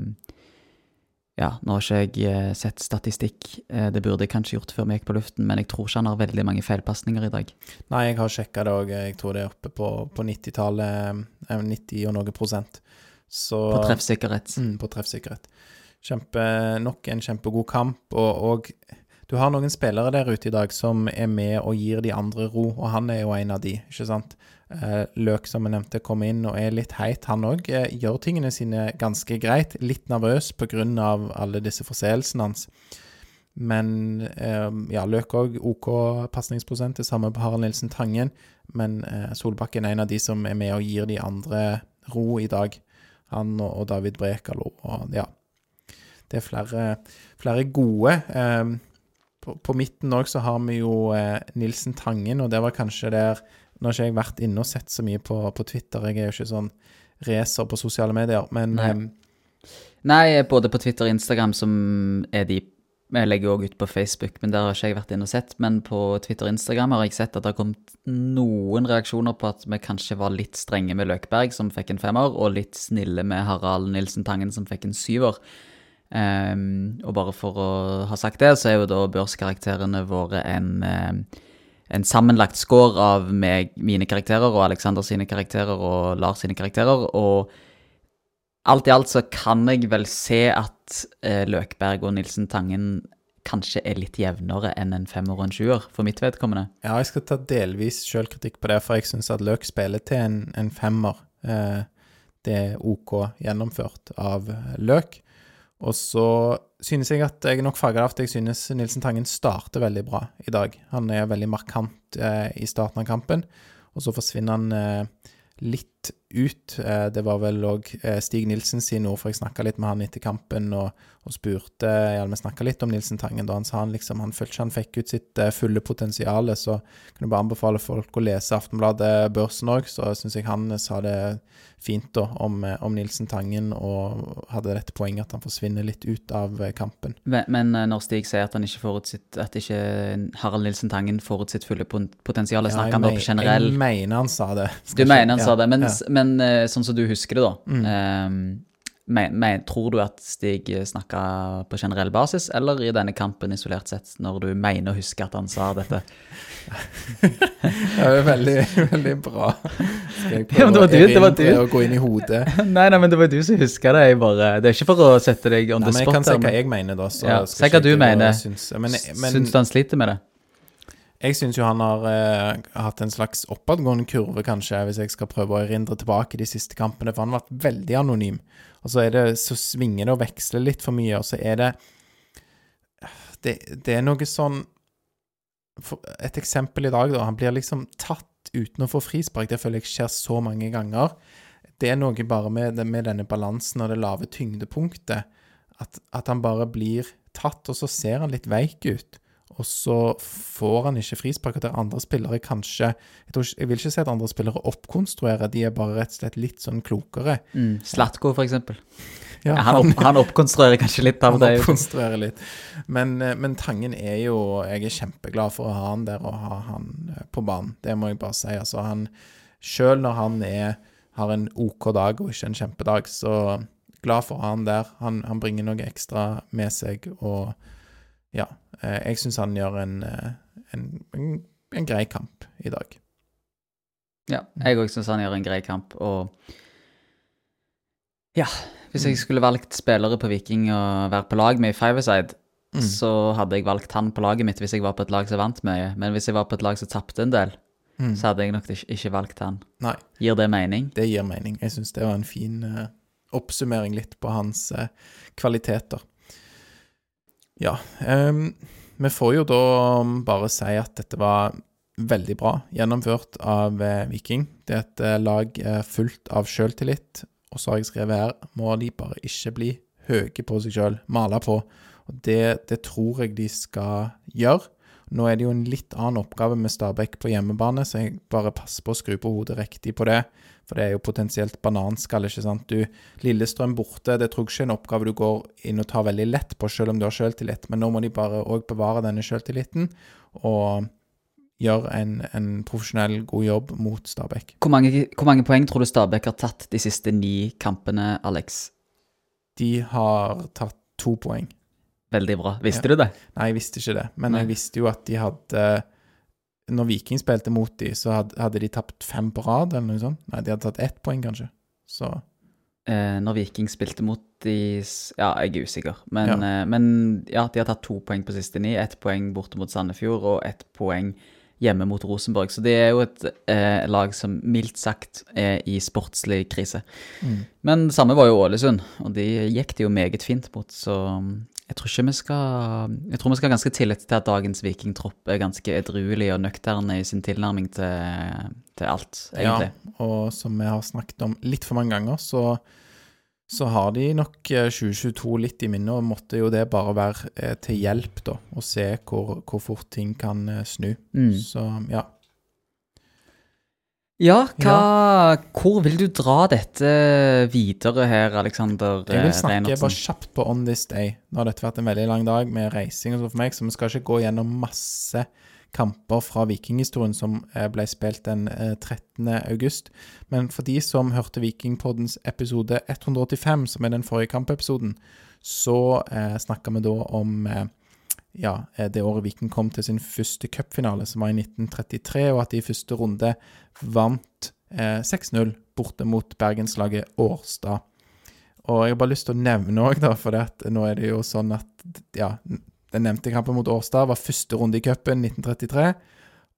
ja, nå har ikke jeg eh, sett statistikk. Eh, Det burde jeg kanskje gjort før vi gikk på luften, men jeg tror ikke han har veldig mange feilpasninger i dag. Nei, jeg har sjekka det òg. Jeg tror det er oppe på, på 90-tallet. eh, 90 og noe prosent. Så, På treffsikkerhet. Mm, på treffsikkerhet. Kjempe, nok en kjempegod kamp. Og, og du har noen spillere der ute i dag som er med og gir de andre ro, og han er jo en av de, ikke sant. Eh, Løk, som jeg nevnte, kommer inn og er litt heit, han òg. Eh, gjør tingene sine ganske greit. Litt nervøs pga. alle disse forseelsene hans. Men eh, ja, Løk òg OK pasningsprosent, det samme på Harald Nilsen Tangen. Men Solbakken er en av de som er med og gir de andre ro i dag. Han og, David Brekalo og ja. Det er flere, flere gode. På, midten òg så har vi jo Nilsen Tangen, og det var kanskje der Nå har ikke jeg vært inne og sett så mye på, på Twitter, jeg er jo ikke sånn racer på sosiale medier, men Nei. Um, Nei, både på Twitter og Instagram, som er de Jeg legger òg ut på Facebook, men der har ikke jeg vært inne og sett. Men på Twitter og Instagram har jeg sett at det har kommet noen reaksjoner på at vi kanskje var litt strenge med Løkberg, som fikk en femmer, og litt snille med Harald Nilsen Tangen, som fikk en syver. Um, og bare for å ha sagt det, så er jo da børskarakterene våre en, ehm, en sammenlagt score av meg, mine karakterer og Alexander sine karakterer og Lars sine karakterer. Og alt i alt så kan jeg vel se at eh, Løkberg og Nilsen Tangen kanskje er litt jevnere enn en femmer og en sjuer, for mitt vedkommende. Ja, jeg skal ta delvis sjølkritikk på det, for jeg syns at Løk spiller til en, en femmer. Eh, det er OK gjennomført av Løk. Og så synes jeg at jeg er nok farga av at jeg synes Nilsen Tangen starter veldig bra i dag. Han er veldig markant eh, i starten av kampen, og så forsvinner han eh, litt ut. Eh, det var vel òg eh, Stig Nilsen sine ord, for jeg snakka litt med han etter kampen og, og spurte ja, Vi snakka litt om Nilsen Tangen da han sa han liksom han følte ikke han fikk ut sitt eh, fulle potensial. Så kan jeg bare anbefale folk å lese Aftenbladet Børsen òg, så syns jeg han sa det fint da om, om Nilsen Tangen, og hadde dette poenget at han forsvinner litt ut av kampen. Men, når Stig sier at han ikke får ut sitt At ikke Harald Nilsen Tangen får ut sitt fulle potensial, snakker ja, han da på generell Jeg mener han sa det. Du mener han sa det, men, ja. Men eh, sånn som du husker det, da. Mm. eh, men, men, tror du at Stig snakka på generell basis, eller i denne kampen isolert sett, når du mener å huske at han sa dette? Det er veldig, veldig bra. Skal jeg Ja, men det var du, det var du. erindre gå inn i hodet? nei, nei, men det var du som huska det. Jeg bare, det er ikke for å sette deg on the men jeg kan si hva jeg mener, da. Så Ja, si hva du mener. Synes, men, men Syns du han sliter med det? Jeg syns jo han har eh, hatt en slags oppadgående kurve, kanskje, hvis jeg skal prøve å erindre tilbake de siste kampene, for han har vært veldig anonym. Og så det, så svinger det og veksler litt for mye, og så er det Det, det er noe sånn Et eksempel i dag, da. Han blir liksom tatt uten å få frispark. Det føler jeg skjer så mange ganger. Det er noe bare med, med denne balansen og det lave tyngdepunktet. At, at han bare blir tatt, og så ser han litt veik ut. Og så får han ikke frispark. Der er andre spillere kanskje jeg, ikke, jeg vil ikke si at andre spillere oppkonstruerer, de er bare rett og slett litt sånn klokere. Mm. Slatko, for eksempel. Ja, han, opp, han oppkonstruerer kanskje litt av han det. oppkonstruerer litt. Men, eh, men Tangen er jo Jeg er kjempeglad for å ha han der og ha han eh, på banen. Det må jeg bare si. Altså, han Sjøl når han er, har en OK dag og ikke en kjempedag, så glad for å ha han der. Han, han bringer noe ekstra med seg, og ja. Eh, Jeg syns han gjør en, eh, en, en, en grei kamp i dag. Ja, jeg òg syns han gjør en grei kamp, og Ja, hvis jeg skulle valgt spillere på Viking å være på lag med i Fiverside, Mm. så hadde jeg valgt han på laget mitt hvis jeg var på et lag som vant mye. Men hvis jeg var på et lag som tapte en del, så hadde jeg nok ikke, ikke valgt han. Nei, Gir det mening? det gir mening. Jeg syns det var en fin uh, oppsummering litt på hans uh, kvaliteter. Ja. Um, vi får jo da bare si at dette var veldig bra gjennomført av eh, Viking. Det er et eh, lag eh, fullt av sjøltillit. Og så har jeg skrevet her må de bare ikke bli høye på seg sjøl, male på. Og det, det tror jeg de skal gjøre. Nå er det jo en litt annen oppgave med Stabæk på hjemmebane, så jeg bare passer på å skru på hodet riktig på det. For det er jo potensielt bananskall, ikke sant. Du, Lillestrøm borte, det tror jeg ikke er en oppgave du går inn og tar veldig lett på, selv om du har sjøltillit. Men nå må de bare òg bevare denne sjøltilliten, og gjøre en, en profesjonell, god jobb mot Stabæk. Hvor mange, hvor mange poeng tror du Stabæk har tatt de siste ni kampene, Alex? De har tatt to poeng. Veldig bra. Visste Ja. du det? Nei, jeg visste ikke det, men Nei. jeg visste jo at de hadde Når Viking spilte mot de, så hadde, hadde de tapt fem på rad, eller noe sånt. Nei, de hadde tatt ett poeng, kanskje. Så Eh, når Viking spilte mot de Ja, jeg er usikker. Men Ja. Eh, men ja, de har tatt to poeng på siste ni. Ett poeng borte mot Sandefjord og ett poeng hjemme mot Rosenborg. Så det er jo et eh, lag som mildt sagt er i sportslig krise. Men det samme var jo Ålesund, og de gikk det jo meget fint mot, så mm, jeg tror ikke vi skal Jeg tror vi skal ha ganske tillit til at dagens vikingtropp er ganske edruelig og nøkterne i sin tilnærming til, til alt, egentlig. Ja, og som vi har snakket om litt for mange ganger, så, så har de nok eh, 2022 litt i minne, og måtte jo det bare være eh, til hjelp, da, å se hvor, hvor fort ting kan eh, snu. Mm. Så ja. Ja, hva, hvor vil du dra dette videre her, Alexander Jeg vil eh, snakke Reinertsen? bare kjapt på On This Day. Nå har dette vært en veldig lang dag med reising og sånn for meg, så vi skal ikke gå gjennom masse kamper fra vikinghistorien som eh, ble spilt den eh, 13. august. Men for de som hørte Vikingpoddens episode 185, som er den forrige kampepisoden, så eh, snakka vi da om eh, ja, eh, det året Viking kom til sin første cupfinale, som var i 1933, og at de i første runde vant eh, 6-0 borte mot bergenslaget Årstad. Og jeg har bare lyst til å nevne òg, for det at nå er det jo sånn at ja, den nevnte kampen mot Årstad var første runde i cupen 1933.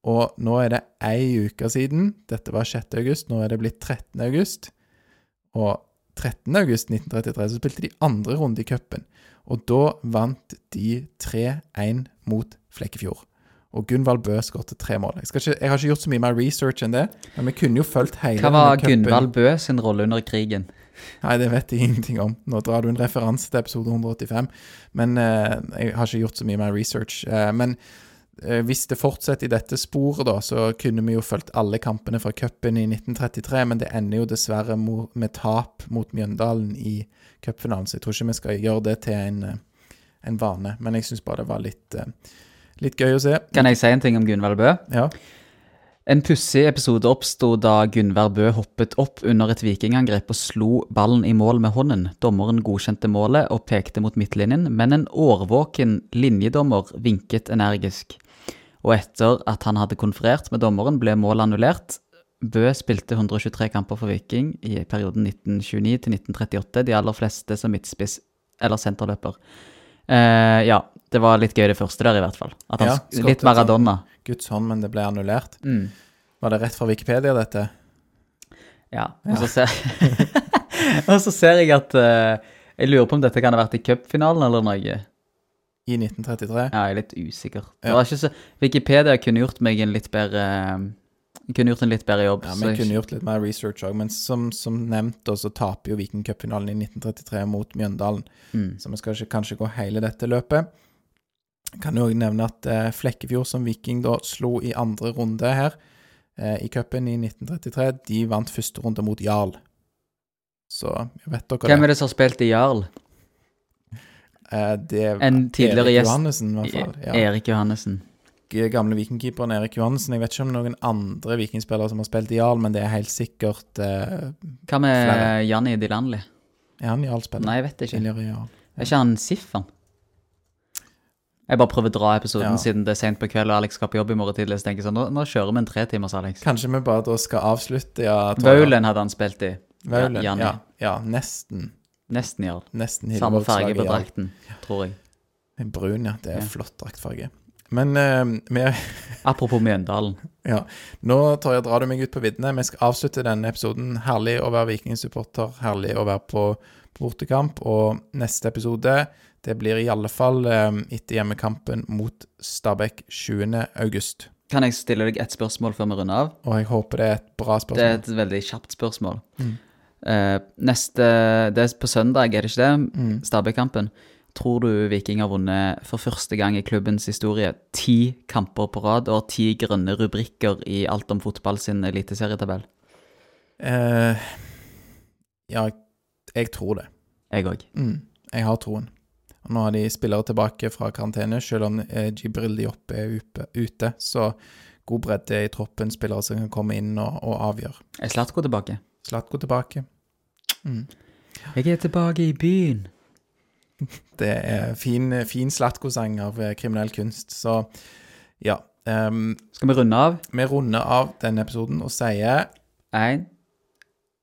Og nå er det ei uke siden. Dette var 6. august, nå er det blitt 13. august. Og 13. august 1933 så spilte de andre runde i cupen. Og da vant de 3-1 mot Flekkefjord. Og Gunvald Bø skåret tre mål. Jeg, ikke, jeg har ikke gjort så mye mer research enn det, men vi kunne jo fulgt hele Hva var. Gunvald Bø sin rolle under krigen? Nei, det vet jeg ingenting om. Nå drar du en referanse til episode 185. Men eh, jeg har ikke gjort så mye mer research. Eh, men eh, hvis det fortsetter i dette sporet, da, så kunne vi jo fulgt alle kampene fra cupen i 1933, men det ender jo dessverre med tap mot Mjøndalen i cupfinalen, så jeg tror ikke vi skal gjøre det til en, eh, en vane. Men jeg syns bare det var litt, eh, litt gøy å se. Kan jeg si en ting om Gunvald Bø? Ja. En pussig episode oppsto da Gunvær Bø hoppet opp under et vikingangrep og slo ballen i mål med hånden. Dommeren godkjente målet og pekte mot midtlinjen, men en årvåken linjedommer vinket energisk. Og etter at han hadde konferert med dommeren, ble målet annullert. Bø spilte 123 kamper for Viking i perioden 1929 til 1938, de aller fleste som midtspiss eller senterløper. Eh, ja, det var litt gøy det første der, i hvert fall. At han, Ja, litt Maradona. Guds hånd, men det ble annullert. Mm. Var det rett fra Wikipedia, dette? Ja, og så ser, og så ser jeg at uh, Jeg lurer på om dette kan ha vært i cupfinalen eller noe. I 1933? Ja, jeg er litt usikker. Det Ja. så, Wikipedia kunne gjort meg en litt bedre eh, Kunne gjort en litt bedre jobb. Ja, Vi jeg- kunne gjort litt mer research òg, men som, som nevnt så taper jo Viking cupfinalen i 1933 mot Mjøndalen. Mm. Så vi skal ikke kanskje gå hele dette løpet. Kan jo også nevne at eh, Flekkefjord, som Viking da slo i andre runde her eh, i cupen i 1933, de vant første runde mot Jarl. Så jeg vet dere Hvem er det som har spilt i Jarl? Eh, det er En tidligere Erik gjest. Johannessen, i hvert fall. Ja. Erik Johannessen. Gamle vikingkeeperen Erik Johannessen. Jeg vet ikke om noen andre vikingspillere som har spilt i Jarl, men det er helt sikkert eh, Hva med Flere. Janni Dilanli? Er han Jarl-spiller? Nei, jeg vet ikke. Tidligere Jarl. Er ikke han Siffan? Jeg bare prøver å dra episoden Ja. siden det er sent på kveld og Alex skal på jobb i morgen tidlig. Så tenker jeg sånn, nå, nå kjører vi en tretimers, Alex. Kanskje vi bare da skal avslutte, ja. Vaulen hadde han spilt i. Vaulen, Ja, ja, ja, nesten. Nesten ja. Nesten Samme farge på drakten, tror jeg. Brun, ja. Det er flott draktfarge. Men uh, vi Apropos Mjøndalen. Ja. Nå Torje, drar du meg ut på viddene. Vi skal avslutte denne episoden. Herlig å være Viking-supporter. Herlig å være på bortekamp. Og neste episode det blir i alle fall eh, etter hjemmekampen mot Stabæk 20. august. Kan jeg stille deg et spørsmål før vi runder av? Og jeg håper det er et bra spørsmål. Det er et veldig kjapt spørsmål. Eh, neste Det er på søndag, er det ikke det? Stabæk-kampen. Tror du Viking har vunnet for første gang i klubbens historie ti kamper på rad og ti grønne rubrikker i Alt om fotball sin eliteserietabell? Eh, ja, jeg tror det. Jeg òg. Mm, jeg har troen. Og Nå har de spillere tilbake fra karantene, selv om eh, Jibril Diop er ute. Så god bredde i troppen, spillere som kan komme inn og, og avgjøre. Er Slatko tilbake? Slatko tilbake. Jeg er tilbake i byen. Det er fin, fin Slatko-sang av kriminell kunst. Så ja. Um, Skal vi runde av? vi runder av denne episoden og sier Én,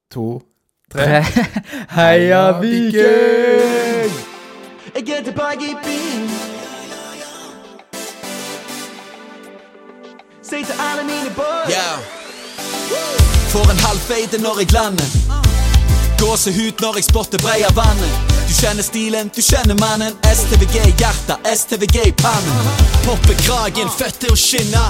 to, tre tre. Heia Viking! Jeg er tilbake i byen. Si til alle mine boys. Yeah. Får en halv fade når jeg lander. Gåsehud når jeg spotter breia vannet. Du kjenner stilen, du kjenner mannen. STVG i hjertet, STVG i pannen. Popper kragen, til å skinne.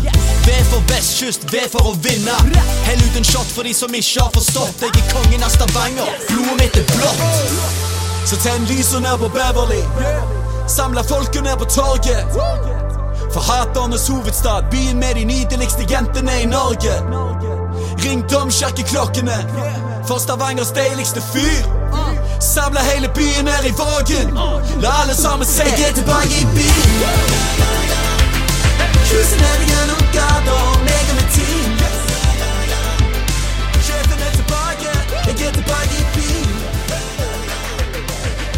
V for vestkyst, V for å vinne. Hell ut en shot for de som ikke har forstått. Jeg er kongen av Stavanger, blodet mitt er blått. Så tenn lyset ned på Beverly. Samla folket ned på torget. For haternes hovedstad, byen med de nydeligste jentene i Norge. Ring domkirkeklokkene for Stavangers deiligste fyr. Samla hele byen ned i Vågen. La alle sammen se. Jeg er tilbake i byen. Cruiser ned gjennom gata.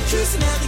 kissing at